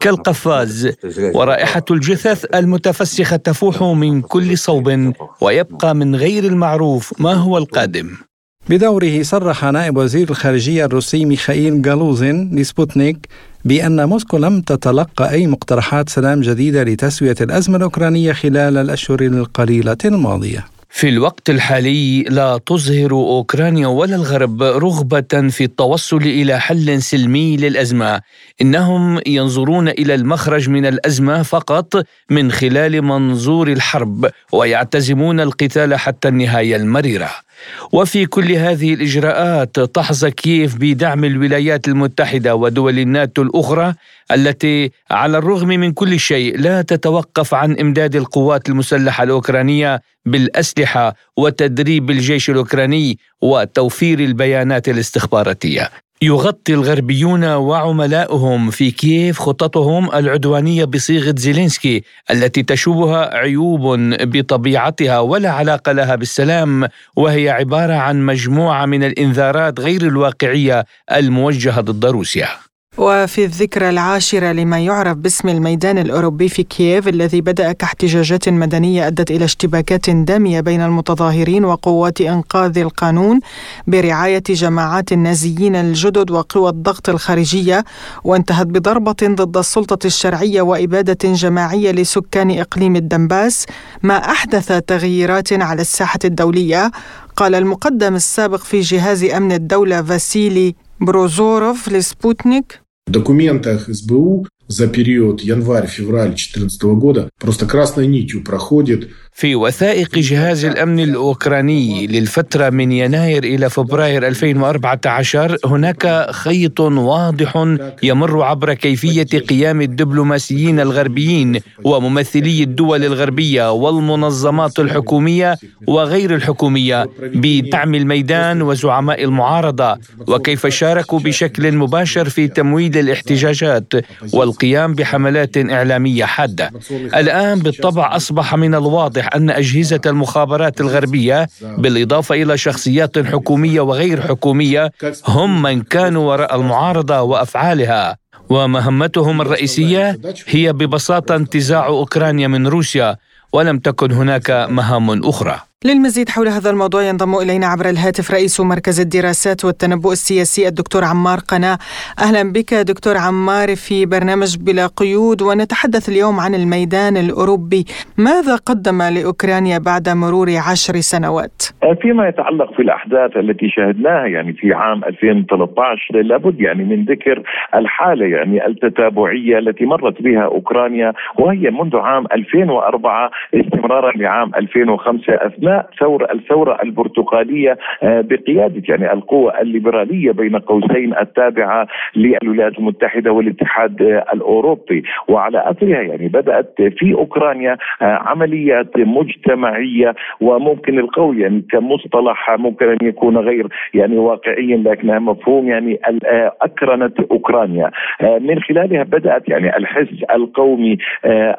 كالقفاز ورائحه الجثث المتفسخة تفوح من كل صوب ويبقى من غير المعروف ما هو القادم. بدوره صرح نائب وزير الخارجية الروسي ميخائيل جالوزين لسبوتنيك بأن موسكو لم تتلقى أي مقترحات سلام جديدة لتسوية الأزمة الأوكرانية خلال الأشهر القليلة الماضية. في الوقت الحالي لا تظهر أوكرانيا ولا الغرب رغبة في التوصل إلى حل سلمي للأزمة. إنهم ينظرون إلى المخرج من الأزمة فقط من خلال منظور الحرب ويعتزمون القتال حتى النهاية المريرة. وفي كل هذه الإجراءات تحظى كييف بدعم الولايات المتحدة ودول الناتو الأخرى التي على الرغم من كل شيء لا تتوقف عن إمداد القوات المسلحة الأوكرانية بالأسلحة وتدريب الجيش الأوكراني وتوفير البيانات الاستخباراتية. يغطي الغربيون وعملاؤهم في كييف خططهم العدوانية بصيغة زيلينسكي التي تشوبها عيوب بطبيعتها ولا علاقة لها بالسلام وهي عبارة عن مجموعة من الإنذارات غير الواقعية الموجهة ضد روسيا. وفي الذكرى العاشرة لما يعرف باسم الميدان الأوروبي في كييف الذي بدأ كاحتجاجات مدنية أدت إلى اشتباكات دامية بين المتظاهرين وقوات إنقاذ القانون برعاية جماعات النازيين الجدد وقوى الضغط الخارجية وانتهت بضربة ضد السلطة الشرعية وإبادة جماعية لسكان إقليم الدنباس. ما أحدث تغييرات على الساحة الدولية؟ قال المقدم السابق في جهاز أمن الدولة فاسيلي بروزوروف لسبوتنيك. В документах СБУ за период январь-февраль 2014 года просто красной нитью проходит في وثائق جهاز الامن الاوكراني للفتره من يناير الى فبراير 2014 هناك خيط واضح يمر عبر كيفيه قيام الدبلوماسيين الغربيين وممثلي الدول الغربيه والمنظمات الحكوميه وغير الحكوميه بدعم الميدان وزعماء المعارضه وكيف شاركوا بشكل مباشر في تمويل الاحتجاجات والقيام بحملات إعلامية حادة. الآن بالطبع أصبح من الواضح أن أجهزة المخابرات الغربية بالإضافة إلى شخصيات حكومية وغير حكومية هم من كانوا وراء المعارضة وأفعالها ومهمتهم الرئيسية هي ببساطة انتزاع أوكرانيا من روسيا ولم تكن هناك مهام أخرى للمزيد حول هذا الموضوع ينضم إلينا عبر الهاتف رئيس مركز الدراسات والتنبؤ السياسي الدكتور عمار قناة أهلا بك دكتور عمار في برنامج بلا قيود ونتحدث اليوم عن الميدان الأوروبي ماذا قدم لأوكرانيا بعد مرور عشر سنوات؟ فيما يتعلق في الأحداث التي شاهدناها يعني في عام 2013 لابد يعني من ذكر الحالة يعني التتابعية التي مرت بها أوكرانيا وهي منذ عام 2004 استمرارا لعام 2005 أثناء ثورة الثورة البرتقالية آه، بقيادة يعني القوة الليبرالية بين قوسين التابعة للولايات المتحدة والاتحاد الأوروبي. وعلى أثرها يعني بدأت في أوكرانيا آه، عمليات مجتمعية وممكن القول يعني كمصطلح ممكن أن يكون غير يعني واقعيا لكنها مفهوم يعني آه، أكرنت أوكرانيا. من خلالها بدأت يعني الحس القومي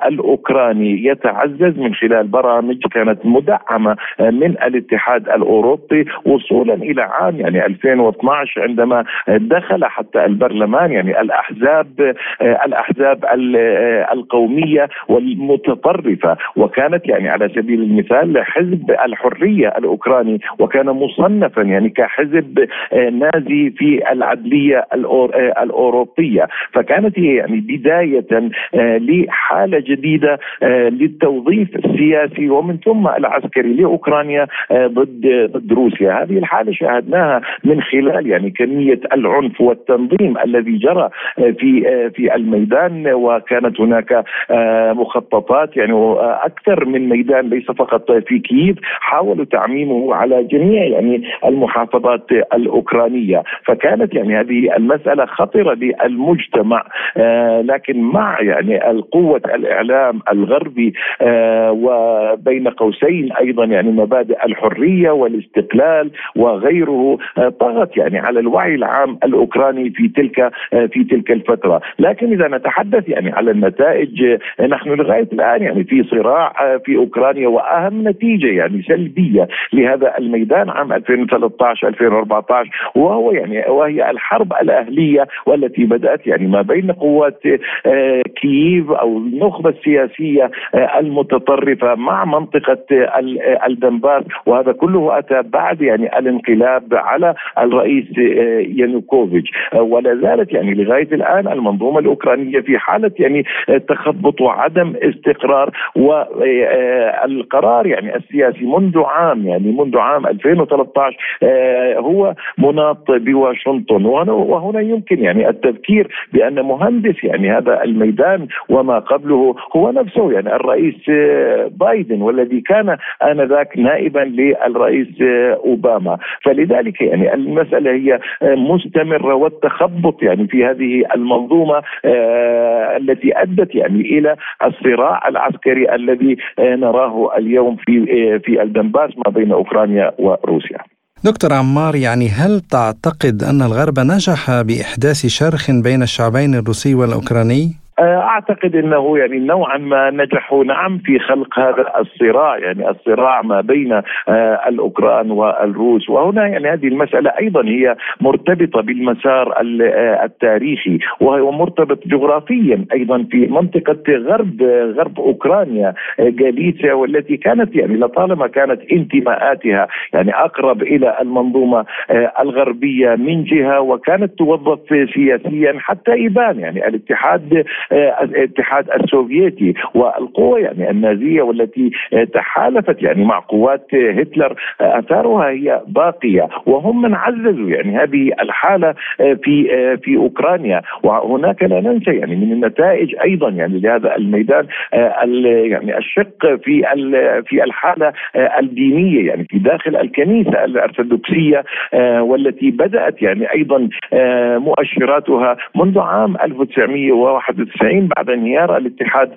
الأوكراني يتعزز. من خلال برامج كانت مدعمة من الاتحاد الأوروبي وصولا إلى عام يعني 2012 عندما دخل حتى البرلمان يعني الأحزاب الأحزاب القومية والمتطرفة. وكانت يعني على سبيل المثال حزب الحرية الأوكراني وكان مصنفا يعني كحزب نازي في العدلية الأوروبية. فكانت هي يعني بداية لحالة جديدة للتوظيف السياسي. ومن ثم العسكري لاوكرانيا آه، ضد ضد روسيا، هذه الحالة شاهدناها من خلال يعني كمية العنف والتنظيم الذي جرى آه، في آه، في الميدان. وكانت هناك مخططات يعني أكثر من ميدان ليس فقط في كييف حاولوا تعميمه على جميع يعني المحافظات الأوكرانية، فكانت يعني هذه المسألة خطرة للمجتمع لكن مع يعني قوه الإعلام الغربي وبين قوسين أيضا يعني مبادئ الحرية والاستقلال وغيره آه، طغت يعني على الوعي العام الأوكراني في تلك آه، في تلك الفترة، لكن إذا نتحدث يعني على النتائج آه، نحن لغاية الآن يعني في صراع في أوكرانيا وأهم نتيجة يعني سلبية لهذا الميدان عام 2013 2014 وهو يعني وهي الحرب الأهلية والتي بدأت يعني ما بين قوات كييف أو النخبة السياسية المتطرفة مع منطقة الدنباس وهذا كله أتى بعد يعني الانقلاب على الرئيس آه، يانوكوفيتش. آه، ولا زالت يعني لغاية الآن المنظومة الأوكرانية في حالة يعني آه، تخبط وعدم استقرار والقرار يعني السياسي منذ عام يعني منذ عام 2013 هو مناط بواشنطن. وهنا يمكن يعني التذكير بأن مهندس يعني هذا الميدان وما قبله هو نفسه يعني الرئيس بايدن والذي كان انذاك نائبا للرئيس أوباما فلذلك يعني المسألة هي مستمرة والتخبط يعني في هذه المنظومة آه، التي أدت يعني إلى الصراع العسكري الذي نراه اليوم في آه، في الدنباس ما بين أوكرانيا وروسيا دكتور عمار يعني هل تعتقد أن الغرب نجح بإحداث شرخ بين الشعبين الروسي والأوكراني؟ آه، أعتقد إنه يعني نوعا ما نجحوا نعم في خلق هذا الصراع يعني الصراع ما بين آه، الأوكران والروس. وهنا يعني هذه المسألة أيضا هي مرتبطة بالمسار آه، التاريخي وهو مرتبط جغرافيا أيضا في منطقة غرب غرب أوكرانيا جاليسيا والتي كانت يعني لطالما كانت انتماءاتها يعني أقرب إلى المنظومة الغربية من جهة وكانت توظف سياسيا حتى يبان يعني الاتحاد الاتحاد السوفيتي والقوة يعني النازية والتي تحالفت يعني مع قوات هتلر. أثارها هي باقية وهم من عززوا يعني هذه الحالة في في أوكرانيا. وهناك لا ننسى يعني من النتائج أيضا يعني لهذا الميدان يعني الشق في في الحالة الدينية يعني في داخل الكنيسة الأرثوذكسية والتي بدأت يعني أيضا مؤشراتها منذ عام 1991 1990 بعد انهيار الاتحاد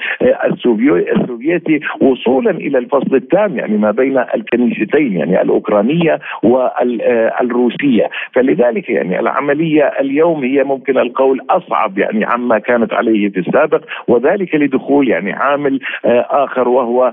السوفيتي وصولا إلى الفصل التام يعني ما بين الكنيستين يعني الأوكرانية والروسية. فلذلك يعني العملية اليوم هي ممكن القول أصعب يعني عما كانت عليه في السابق وذلك لدخول يعني عامل آخر وهو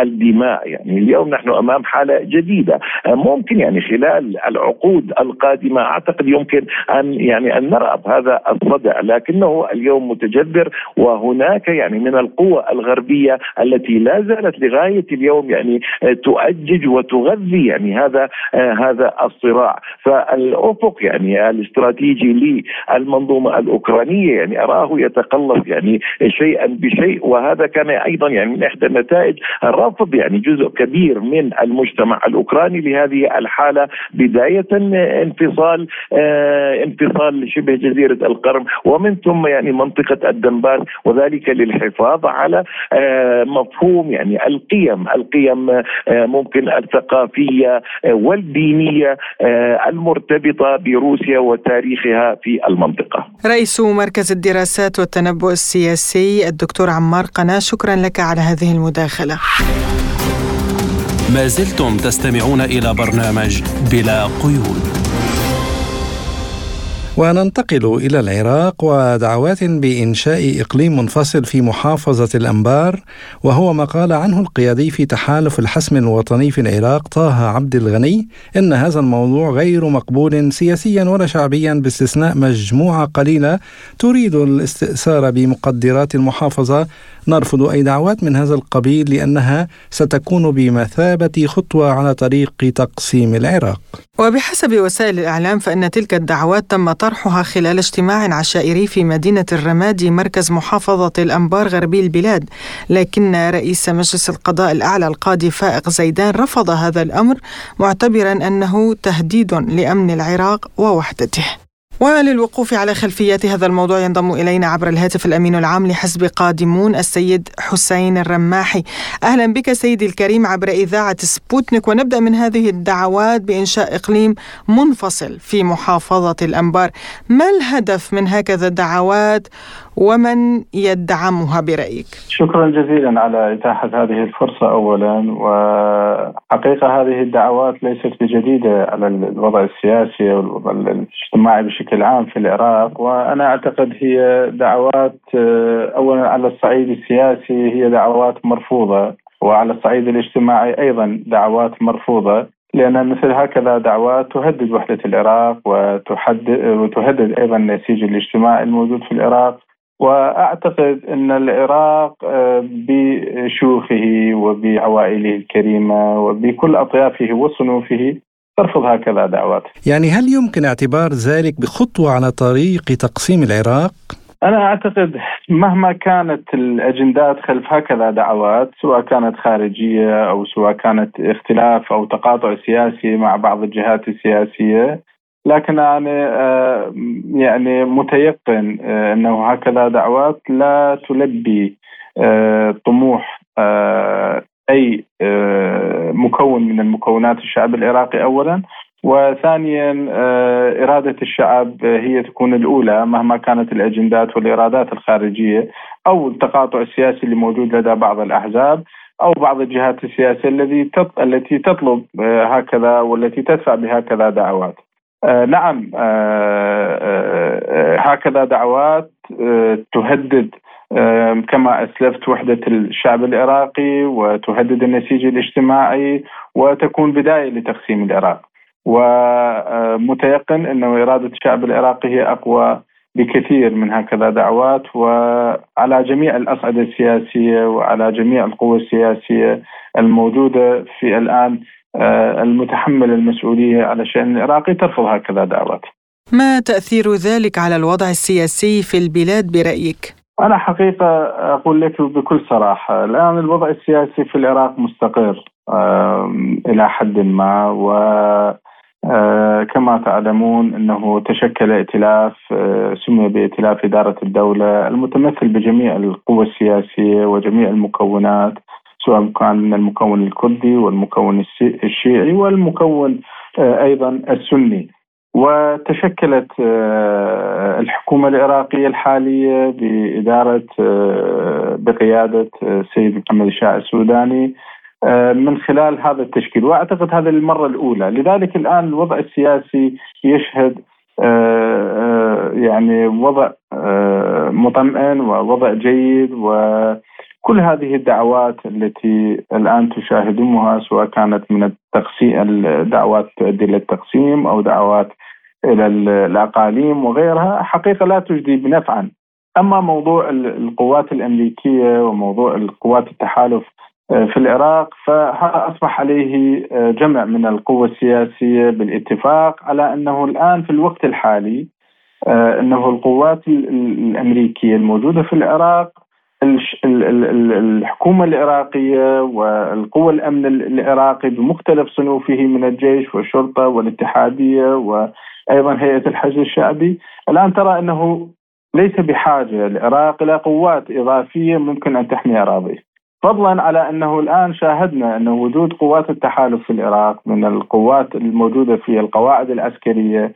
الدماء. يعني اليوم نحن أمام حالة جديدة. ممكن يعني خلال العقود القادمة أعتقد يمكن أن يعني أن نرى هذا الصدع لكنه اليوم متجذر مصر وهناك يعني من القوى الغربية التي لا زالت لغاية اليوم يعني تؤجج وتغذي يعني هذا هذا الصراع. فالأفق يعني الاستراتيجي للمنظومة الأوكرانية يعني أراه يتقلص يعني شيئا بشيء وهذا كان أيضا يعني من إحدى النتائج رفض يعني جزء كبير من المجتمع الأوكراني لهذه الحالة بداية انفصال آه انفصال شبه جزيرة القرم ومن ثم يعني منطقة الدنباس وذلك للحفاظ على آه مفهوم يعني القيم القيم آه ممكن الثقافية آه والدينية المرتبطة بروسيا وتاريخها في المنطقة. رئيس مركز الدراسات والتنبؤ السياسي الدكتور عمار قنا شكرا لك على هذه المداخلة. ما زلتم تستمعون إلى برنامج بلا قيود. وننتقل إلى العراق ودعوات بإنشاء إقليم منفصل في محافظة الأنبار وهو ما قال عنه القيادي في تحالف الحسم الوطني في العراق طه عبد الغني إن هذا الموضوع غير مقبول سياسيا ولا شعبيا باستثناء مجموعة قليلة تريد الاستئثار بمقدرات المحافظة. نرفض أي دعوات من هذا القبيل لأنها ستكون بمثابة خطوة على طريق تقسيم العراق. وبحسب وسائل الإعلام فإن تلك الدعوات تم طرحها خلال اجتماع عشائري في مدينة الرمادي مركز محافظة الأنبار غربي البلاد لكن رئيس مجلس القضاء الأعلى القاضي فائق زيدان رفض هذا الأمر معتبرا أنه تهديد لأمن العراق ووحدته. وللوقوف على خلفيات هذا الموضوع ينضم إلينا عبر الهاتف الأمين العام لحزب قادمون السيد حسين الرماحي. أهلا بك سيدي الكريم عبر إذاعة سبوتنيك. ونبدأ من هذه الدعوات بإنشاء إقليم منفصل في محافظة الأنبار. ما الهدف من هكذا الدعوات؟ ومن يدعمها برأيك؟ شكرا جزيلا على إتاحة هذه الفرصة أولا وحقيقة هذه الدعوات ليست بجديدة على الوضع السياسي والوضع الاجتماعي بشكل عام في العراق وأنا أعتقد هي دعوات أولا على الصعيد السياسي هي دعوات مرفوضة وعلى الصعيد الاجتماعي أيضا دعوات مرفوضة لأن مثل هكذا دعوات تهدد وحدة العراق وتهدد أيضا النسيج الاجتماعي الموجود في العراق وأعتقد إن العراق بشيوخه وبعوائله الكريمة وبكل أطيافه وصنوفه ترفض هكذا دعوات. يعني هل يمكن اعتبار ذلك بخطوة على طريق تقسيم العراق؟ أنا أعتقد مهما كانت الأجندات خلف هكذا دعوات سواء كانت خارجية أو سواء كانت اختلاف أو تقاطع سياسي مع بعض الجهات السياسية لكن أنا يعني متيقن أنه هكذا دعوات لا تلبي طموح أي مكون من المكونات الشعب العراقي أولا. وثانيا إرادة الشعب هي تكون الأولى مهما كانت الأجندات والإرادات الخارجية أو التقاطع السياسي اللي موجود لدى بعض الأحزاب أو بعض الجهات السياسية التي التي تطلب هكذا والتي تدفع بهكذا دعوات. آه نعم آه آه هكذا دعوات تهدد كما أسلفت وحدة الشعب العراقي وتهدد النسيج الاجتماعي وتكون بداية لتقسيم العراق. ومتيقن أنه إرادة الشعب العراقي هي أقوى بكثير من هكذا دعوات وعلى جميع الأصعدة السياسية وعلى جميع القوى السياسية الموجودة في الآن المتحمل المسؤولية على الشان العراقي ترفض هكذا دعوات. ما تأثير ذلك على الوضع السياسي في البلاد برأيك؟ أنا حقيقة أقول لك بكل صراحة الآن الوضع السياسي في العراق مستقر إلى حد ما و كما تعلمون إنه تشكل ائتلاف سمي بائتلاف إدارة الدولة المتمثل بجميع القوى السياسية وجميع المكونات سواء كان من المكون الكردي والمكون الشيعي والمكون أيضا السني. وتشكلت الحكومة العراقية الحالية بإدارة بقيادة السيد محمد الشاعر السوداني من خلال هذا التشكيل. وأعتقد هذه المرة الأولى. لذلك الآن الوضع السياسي يشهد يعني وضع مطمئن ووضع جيد و كل هذه الدعوات التي الآن تشاهدونها سواء كانت من التقسيم الدعوات تؤدي إلى التقسيم أو دعوات إلى الأقاليم وغيرها حقيقة لا تجدي بنفعا. أما موضوع القوات الأمريكية وموضوع القوات التحالف آه، في العراق فهذا أصبح عليه آه، جمع من القوى السياسية بالاتفاق على أنه الآن في الوقت الحالي آه، أنه القوات الأمريكية الموجودة في العراق الحكومة العراقية والقوى الأمن العراقي بمختلف صنوفه من الجيش والشرطة والاتحادية وأيضا هيئة الحشد الشعبي. الآن ترى أنه ليس بحاجة العراق إلى قوات إضافية ممكن أن تحمي أراضيه. فضلا على أنه الآن شاهدنا أن وجود قوات التحالف في العراق من القوات الموجودة في القواعد العسكرية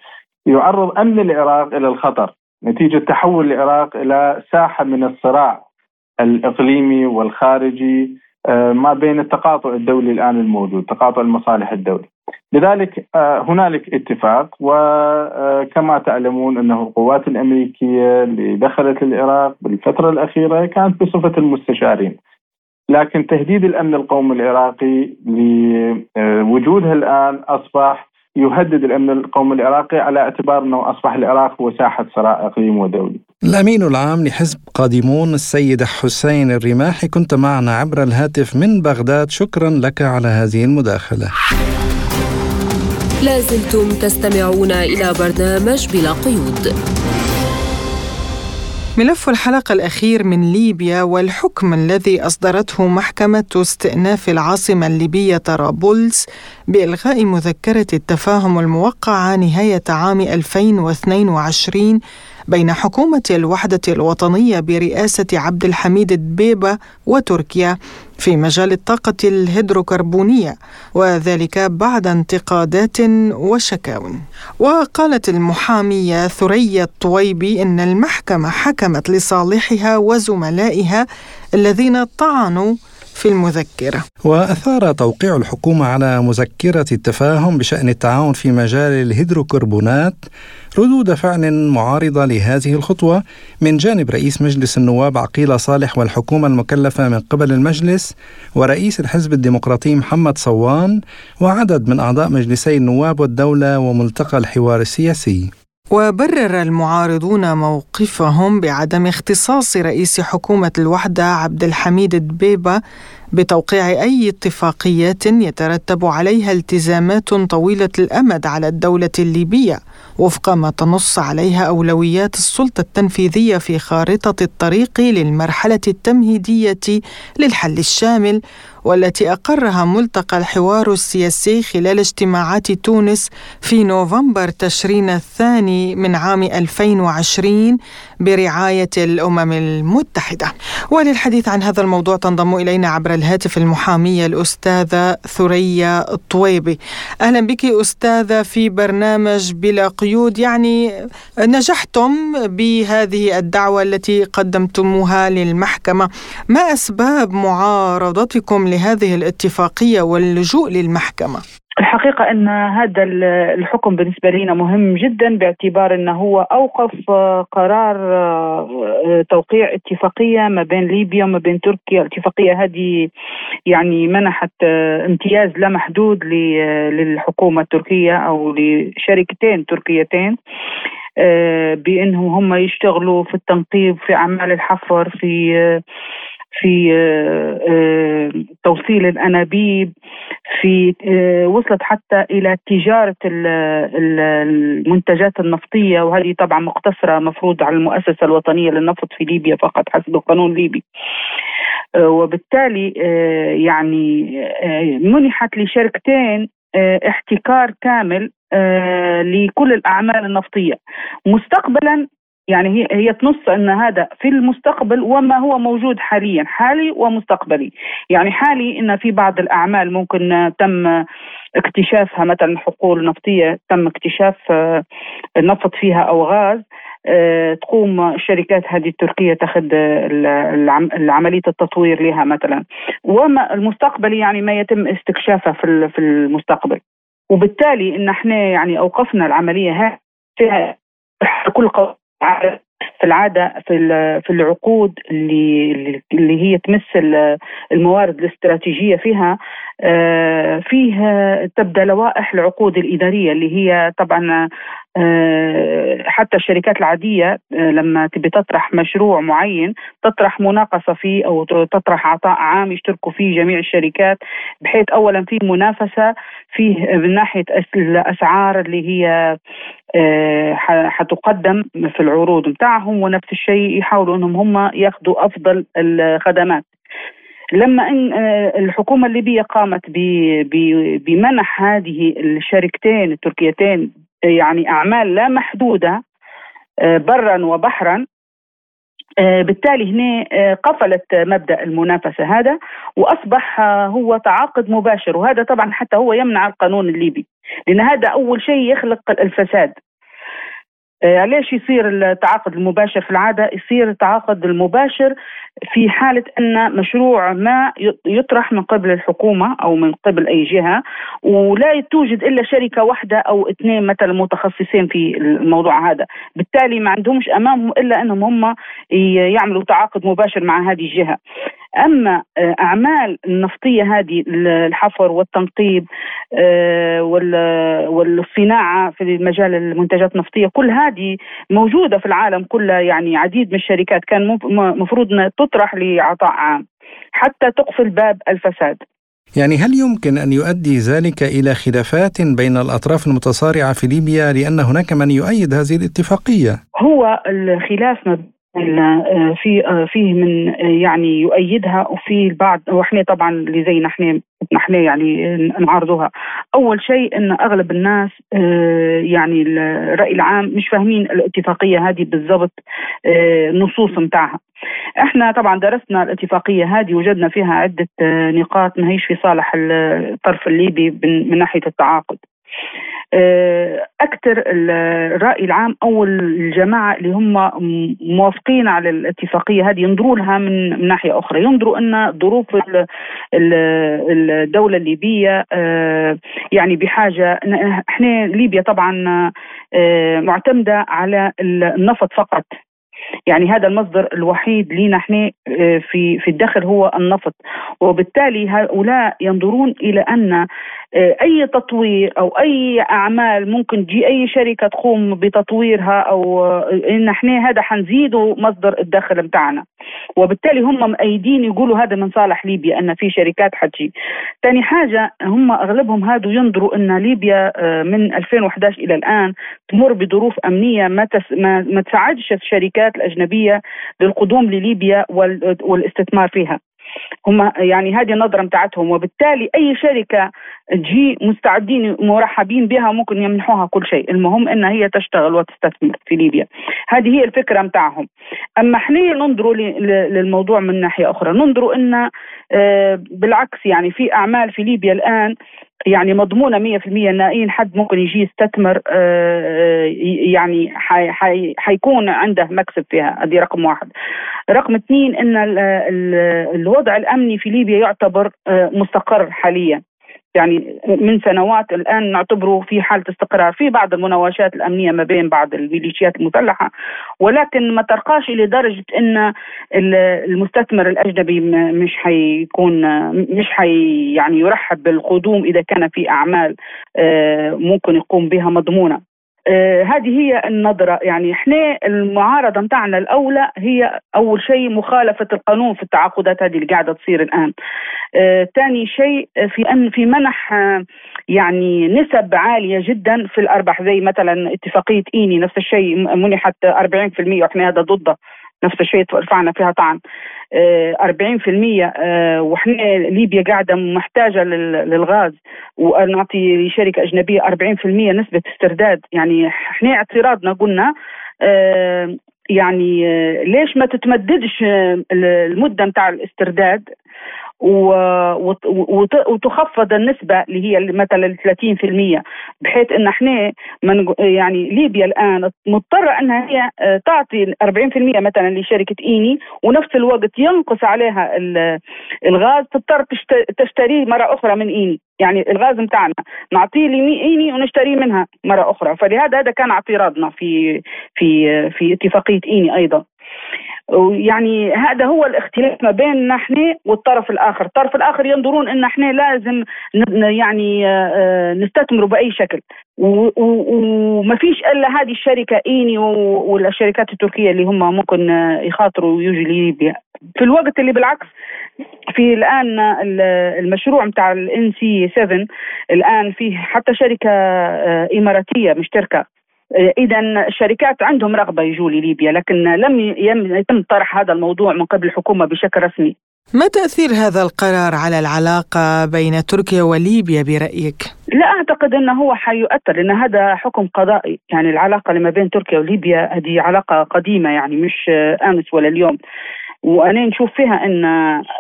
يعرض أمن العراق إلى الخطر. نتيجة تحول العراق إلى ساحة من الصراع الإقليمي والخارجي آه، ما بين التقاطع الدولي الآن الموجود تقاطع المصالح الدولي. لذلك آه، هنالك اتفاق وكما آه، تعلمون أنه القوات الأمريكية اللي دخلت العراق بالفترة الأخيرة كانت بصفة المستشارين. لكن تهديد الأمن القومي العراقي لوجودها الآن أصبح يهدد الأمن القومي العراقي على اعتبار أنه أصبح العراق هو ساحه صراع اقليمي ودولي. الأمين العام لحزب قادمون السيد حسين الرماحي كنت معنا عبر الهاتف من بغداد شكرا لك على هذه المداخلة. لازلتم تستمعون إلى برنامج بلا قيود. ملف الحلقة الأخير من ليبيا والحكم الذي أصدرته محكمة استئناف العاصمة الليبية طرابلس بإلغاء مذكرة التفاهم الموقعة نهاية عام 2022 بين حكومة الوحدة الوطنية برئاسة عبد الحميد دبيبة وتركيا في مجال الطاقة الهيدروكربونية وذلك بعد انتقادات وشكاو وقالت المحامية ثريا الطويبي إن المحكمة حكمت لصالحها وزملائها الذين طعنوا في المذكرة. وأثار توقيع الحكومة على مذكرة التفاهم بشأن التعاون في مجال الهيدروكربونات ردود فعل معارضة لهذه الخطوة من جانب رئيس مجلس النواب عقيلة صالح والحكومة المكلفة من قبل المجلس ورئيس الحزب الديمقراطي محمد صوان وعدد من أعضاء مجلسي النواب والدولة وملتقى الحوار السياسي. وبرر المعارضون موقفهم بعدم اختصاص رئيس حكومة الوحدة عبد الحميد دبيبة بتوقيع أي اتفاقيات يترتب عليها التزامات طويلة الأمد على الدولة الليبية وفق ما تنص عليها أولويات السلطة التنفيذية في خارطة الطريق للمرحلة التمهيدية للحل الشامل والتي أقرها ملتقى الحوار السياسي خلال اجتماعات تونس في نوفمبر تشرين الثاني من عام 2020 برعاية الأمم المتحدة. وللحديث عن هذا الموضوع تنضم إلينا عبر الهاتف المحامية الأستاذة ثريا الطويبي أهلا بك أستاذة في برنامج بلا قيود. يعني نجحتم بهذه الدعوة التي قدمتموها للمحكمة. ما أسباب معارضتكم لهذه الاتفاقية واللجوء للمحكمة؟ الحقيقة أن هذا الحكم بالنسبة لنا مهم جدا باعتبار أنه هو أوقف قرار آه، توقيع اتفاقية ما بين ليبيا وما بين تركيا. الاتفاقية هذه يعني منحت آه، امتياز لا محدود للحكومة التركية أو لشركتين تركيتين آه، بأنهم هم يشتغلوا في التنقيب في أعمال الحفر في في آه، آه، توصيل الأنابيب في آه، وصلت حتى إلى تجارة المنتجات النفطية وهذه طبعا مقتصرة مفروض على المؤسسة الوطنية للنفط في ليبيا فقط حسب القانون الليبي. وبالتالي يعني منحت لشركتين احتكار كامل لكل الأعمال النفطية مستقبلا يعني هي هي تنص إن هذا في المستقبل وما هو موجود حاليا حالي ومستقبلي. يعني حالي إن في بعض الأعمال ممكن تم اكتشافها مثلا حقول نفطية تم اكتشاف آه، نفط فيها أو غاز آه، تقوم الشركات هذه التركية تأخذ عمليه التطوير لها مثلا. وما المستقبلي يعني ما يتم استكشافه في في المستقبل. وبالتالي إن إحنا يعني أوقفنا العملية هذه فيها كل في العادة في في العقود اللي اللي هي تمس الموارد الاستراتيجية فيها آه، فيه تبدأ لوائح العقود الإدارية اللي هي طبعا حتى الشركات العادية آه، لما تبي تطرح مشروع معين تطرح مناقصة فيه أو تطرح عطاء عام يشتركوا فيه جميع الشركات بحيث اولا في منافسة فيه من ناحية الأسعار اللي هي حتقدم في العروض بتاعهم ونفس الشيء يحاولوا إنهم هم يأخذوا أفضل الخدمات. لما ان آه، الحكومة الليبية قامت بمنح هذه الشركتين التركيتين يعني أعمال لا محدودة آه، برا وبحرا. آه، بالتالي هنا قفلت مبدأ المنافسة هذا وأصبح هو تعاقد مباشر. وهذا طبعا حتى هو يمنع القانون الليبي لأن هذا أول شيء يخلق الفساد. ليش يصير التعاقد المباشر في العادة؟ يصير التعاقد المباشر في حالة أن مشروع ما يطرح من قبل الحكومة أو من قبل أي جهة ولا توجد إلا شركة واحدة أو اثنين مثلا متخصصين في الموضوع هذا. بالتالي ما عندهمش أمامهم إلا أنهم هم يعملوا تعاقد مباشر مع هذه الجهة. أما آه، أعمال النفطية هذه الحفر والتنقيب آه، والصناعة في مجال المنتجات النفطية كل هذه موجودة في العالم كله يعني عديد من الشركات كان مفروض تطرح لعطاء عام حتى تقفل باب الفساد يعني هل يمكن أن يؤدي ذلك إلى خلافات بين الأطراف المتصارعة في ليبيا لأن هناك من يؤيد هذه الاتفاقية؟ هو الخلاف ما في آه، فيه من آه، يعني يؤيدها وفي البعض وإحنا طبعا اللي زي نحن نحن يعني نعارضها أول شيء إن أغلب الناس يعني الرأي العام مش فاهمين الاتفاقية هذه بالضبط النصوص متاعها. إحنا طبعا درسنا الاتفاقية هذه وجدنا فيها عدة نقاط ما هيش في صالح الطرف الليبي من ناحية التعاقد. آه، أكثر الرأي العام أو الجماعة اللي هم موافقين على الاتفاقية هذه ينظروا لها من ناحية أخرى. ينظروا أن ظروف الدولة الليبية آه، يعني بحاجة إحنا ليبيا طبعا آه، معتمدة على النفط فقط. يعني هذا المصدر الوحيد لنا إحنا في في الدخل هو النفط. وبالتالي هؤلاء ينظرون إلى أن آه، أي تطوير أو أي أعمال ممكن تجي أي شركة تقوم بتطويرها أو آه، إن إحنا هذا حنزيدوا مصدر الدخل بتاعنا. وبالتالي هم مأيدين يقولوا هذا من صالح ليبيا أن في شركات حتجي. ثاني حاجة هم أغلبهم هادو ينظروا أن ليبيا آه، من 2011 إلى الآن تمر بظروف أمنية ما تس ما, ما تساعدش الشركات الأجنبية للقدوم لليبيا والإستثمار فيها. هم يعني هذه النظرة بتاعتهم وبالتالي أي شركة تجي مستعدين مرحبين بها ممكن يمنحوها كل شيء. المهم انها هي تشتغل وتستثمر في ليبيا. هذه هي الفكرة بتاعهم أما إحنا ننظروا للموضوع من ناحية أخرى. ننظروا إن آه، بالعكس يعني في أعمال في ليبيا الآن يعني مضمونة 100% إن أي حد ممكن يجي يستثمر آه، يعني حيكون عنده مكسب فيها هذه رقم واحد. رقم اثنين إن الوضع الأمني في ليبيا يعتبر آه، مستقر حاليا. يعني من سنوات الآن نعتبره في حالة استقرار في بعض المناوشات الأمنية ما بين بعض الميليشيات المسلحة ولكن ما ترقاش لدرجه إن المستثمر الأجنبي مش حيكون مش حي يعني يرحب بالقدوم إذا كان في أعمال آه، ممكن يقوم بها مضمونة. هذه هي النظرة. يعني إحنا المعارضة متاعنا الأولى هي أول شيء مخالفة القانون في التعاقدات هذه اللي قاعدة تصير الآن. ثاني آه شيء في أن في منح آه يعني نسب عالية جدا في الأرباح زي مثلا اتفاقية إيني نفس الشيء منحت 40% وإحنا هذا ضده نفس الشيء رفعنا فيها طعن 40% آه، آه، وحنا ليبيا قاعدة محتاجة للغاز ونعطي لشركة أجنبية 40% نسبة استرداد. يعني إحنا اعتراضنا قلنا آه، يعني ليش ما تتمددش المدة نتاع الاسترداد؟ وتخفض النسبة اللي هي مثلا 30% بحيث إن إحنا من يعني ليبيا الآن مضطرة إنها هي آه، تعطي 40% مثلا لشركة إيني ونفس الوقت ينقص عليها الغاز تضطر تشتريه مرة أخرى من إيني. يعني الغاز بتاعنا نعطيه لايني ونشتريه منها مرة أخرى. فلهذا هذا كان اعتراضنا في في في اتفاقية إيني أيضا. ويعني هذا هو الاختلاف ما بيننا إحنا والطرف الآخر، الطرف الآخر ينظرون إن إحنا لازم يعني آه، آه، نستثمر بأي شكل. وما فيش إلا هذه الشركة إيني والشركات التركية اللي هم ممكن يخاطروا ويجوا ليبيا. في الوقت اللي بالعكس في الآن المشروع نتاع الان سي 7 الآن فيه حتى شركة آه، إماراتية مشتركة. آه، اذا الشركات عندهم رغبة يجوا لليبيا لكن لم يتم طرح هذا الموضوع من قبل الحكومة بشكل رسمي. ما تأثير هذا القرار على العلاقة بين تركيا وليبيا برأيك؟ لا أعتقد أنه هو حيؤثر لأن هذا حكم قضائي. يعني العلاقة اللي ما بين تركيا وليبيا هذه علاقة قديمة يعني مش أمس ولا اليوم. وأنا نشوف فيها إن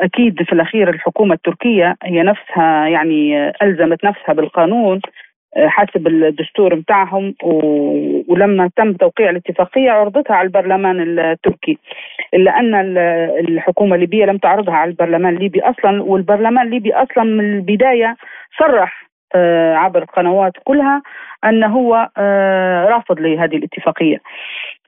أكيد في الأخير الحكومة التركية هي نفسها يعني ألزمت نفسها بالقانون حسب الدستور متاعهم ولما تم توقيع الاتفاقية عرضتها على البرلمان التركي. إلا أن الحكومة الليبية لم تعرضها على البرلمان الليبي أصلا والبرلمان الليبي أصلا من البداية صرح عبر القنوات كلها أنه هو آه، رافض لهذه الاتفاقية.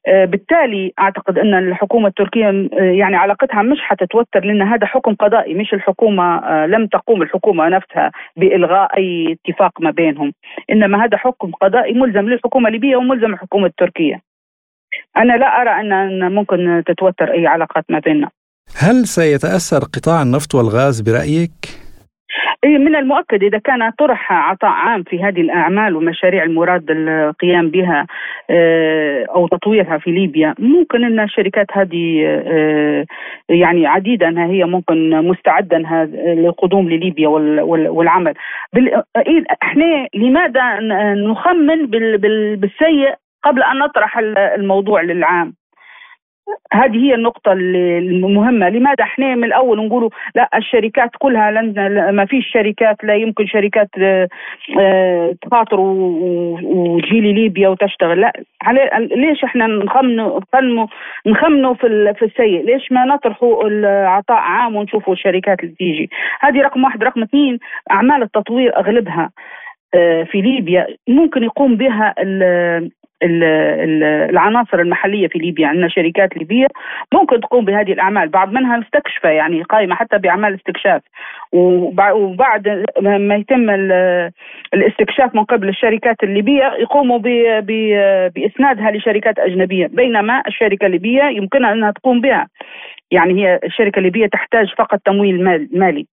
آه، بالتالي أعتقد أن الحكومة التركية آه، يعني علاقتها مش حتتوتر لأن هذا حكم قضائي مش الحكومة آه، لم تقوم الحكومة نفسها بإلغاء أي اتفاق ما بينهم. إنما هذا حكم قضائي ملزم للحكومة الليبيه وملزم الحكومة التركية. أنا لا أرى أن ممكن تتوتر أي علاقات ما بيننا. هل سيتأثر قطاع النفط والغاز برأيك؟ من المؤكد إذا كان طرح عطاء عام في هذه الأعمال والمشاريع المراد القيام بها آه، أو تطويرها في ليبيا ممكن أن الشركات هذه آه، يعني عديدة أنها هي ممكن مستعدة أنها للقدوم لليبيا والعمل. إيه، إحنا لماذا نخمن بالسيء قبل أن نطرح الموضوع للعام؟ هذه هي النقطة المهمة. لماذا إحنا من الأول نقولوا لا الشركات كلها لن ما فيش شركات لا يمكن شركات آه، آه، تخاطر وتجي ليبيا وتشتغل. لا. ليش إحنا نخمنوا نخمنوا في في السيء؟ ليش ما نطرحوا العطاء عام ونشوفوا الشركات اللي تيجي؟ هذه رقم واحد. رقم اثنين أعمال التطوير أغلبها آه، في ليبيا ممكن يقوم بها العناصر المحلية في ليبيا عندنا شركات ليبية ممكن تقوم بهذه الأعمال. بعض منها مستكشفة يعني قائمة حتى بأعمال استكشاف. وبعد ما يتم الاستكشاف من قبل الشركات الليبية يقوموا بإسنادها لشركات أجنبية. بينما الشركة الليبية يمكنها أنها تقوم بها. يعني هي الشركة الليبية تحتاج فقط تمويل مالي.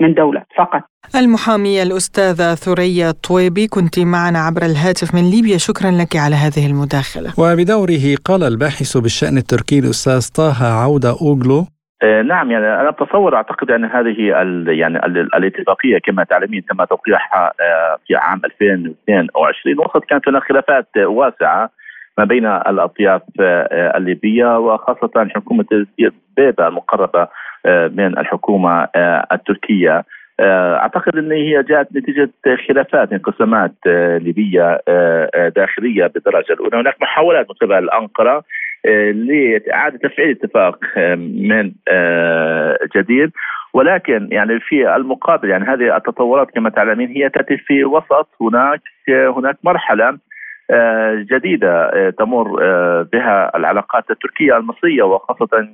من دولة فقط. المحامية الأستاذة ثريا الطويبي كنت معنا عبر الهاتف من ليبيا. شكرا لك على هذه المداخلة. وبدوره قال الباحث بالشأن التركي الأستاذ طه عودة أوغلو. آه، نعم يعني أنا أتصور أعتقد أن هذه ال يعني ال الاتفاقية كما تعلمين تم توقيعها آه، في عام 2022 وقد كانت هناك خلافات واسعة ما بين الأطياف آه، الليبية وخاصة حكومة بيبا المقربة آه، من الحكومة آه، التركية. آه، أعتقد إن هي جاءت نتيجة خلافات انقسامات ليبية داخلية بالدرجة الأولى. هناك محاولات من قبل أنقرة لإعادة تفعيل اتفاق من جديد. ولكن يعني في المقابل يعني هذه التطورات كما تعلمين هي تأتي في وسط هناك هناك مرحلة جديدة تمر بها العلاقات التركية المصرية وخاصة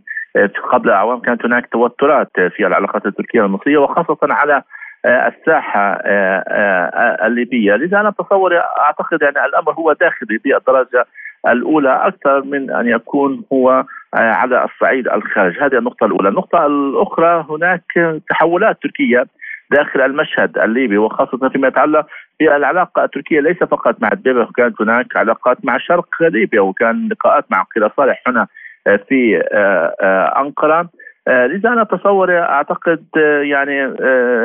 قبل اعوام كانت هناك توترات في العلاقات التركية المصرية وخاصة على آه، الساحة آه، آه، الليبية، لذا أنا أتصور أعتقد يعني الأمر هو داخلي بالدرجه الأولى أكثر من أن يكون هو على الصعيد الخارج، هذه النقطة الأولى، النقطة الأخرى هناك تحولات تركية داخل المشهد الليبي وخاصة فيما يتعلق بالعلاقه التركية ليس فقط مع دبيبه كانت هناك علاقات مع شرق ليبيا وكان لقاءات مع قيل صالح هنا في آه، آه، آه، لذا أنا أتصور أعتقد يعني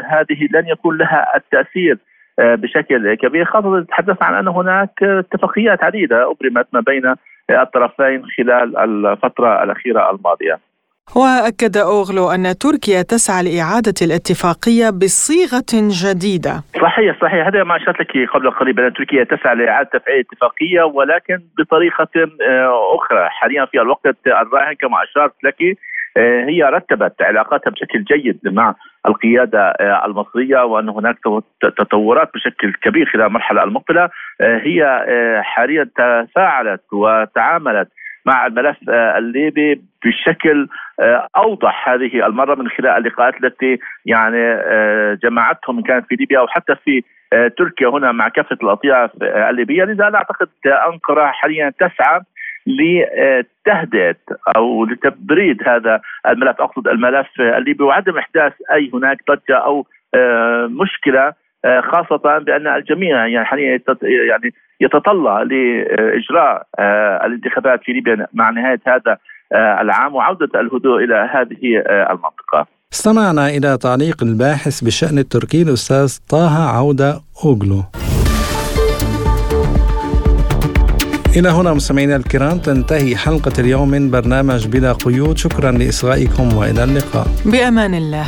هذه لن يكون لها التأثير بشكل كبير خاصة تحدثنا عن أن هناك اتفاقيات عديدة أبرمت ما بين الطرفين خلال الفترة الأخيرة الماضية. وأكد أوغلو أن تركيا تسعى لإعادة الاتفاقية بصيغة جديدة. صحيح صحيح. هذا ما أشرت لك قبل قليل ان تركيا تسعى لإعادة تفعيل الاتفاقية ولكن بطريقة آه، أخرى. حاليا في الوقت الراهن كما أشرت لك آه، هي رتبت علاقاتها بشكل جيد مع القيادة آه، المصرية وأن هناك تطورات بشكل كبير خلال المرحلة المقبلة. هي حاليا تفاعلت وتعاملت مع الملف الليبي بشكل أوضح هذه المرة من خلال اللقاءات التي يعني جمعتهم إن كانت في ليبيا أو حتى في تركيا هنا مع كافة الأطياف الليبية. لذا أنا أعتقد أنقرة حاليا تسعى لتهدئة أو لتبريد هذا الملف أقصد الملف الليبي وعدم إحداث أي هناك ضجة أو آه، مشكلة آه، خاصة بأن الجميع يعني حاليا يعني يتطلع لإجراء آه، الانتخابات في ليبيا مع نهاية هذا العام وعودة الهدوء إلى هذه المنطقة. استمعنا إلى تعليق الباحث بشأن التركي الأستاذ طه عودة أوغلو. إلى هنا مستمعينا الكرام تنتهي حلقة اليوم من برنامج بلا قيود. شكرا لإصغائكم وإلى اللقاء. بأمان الله.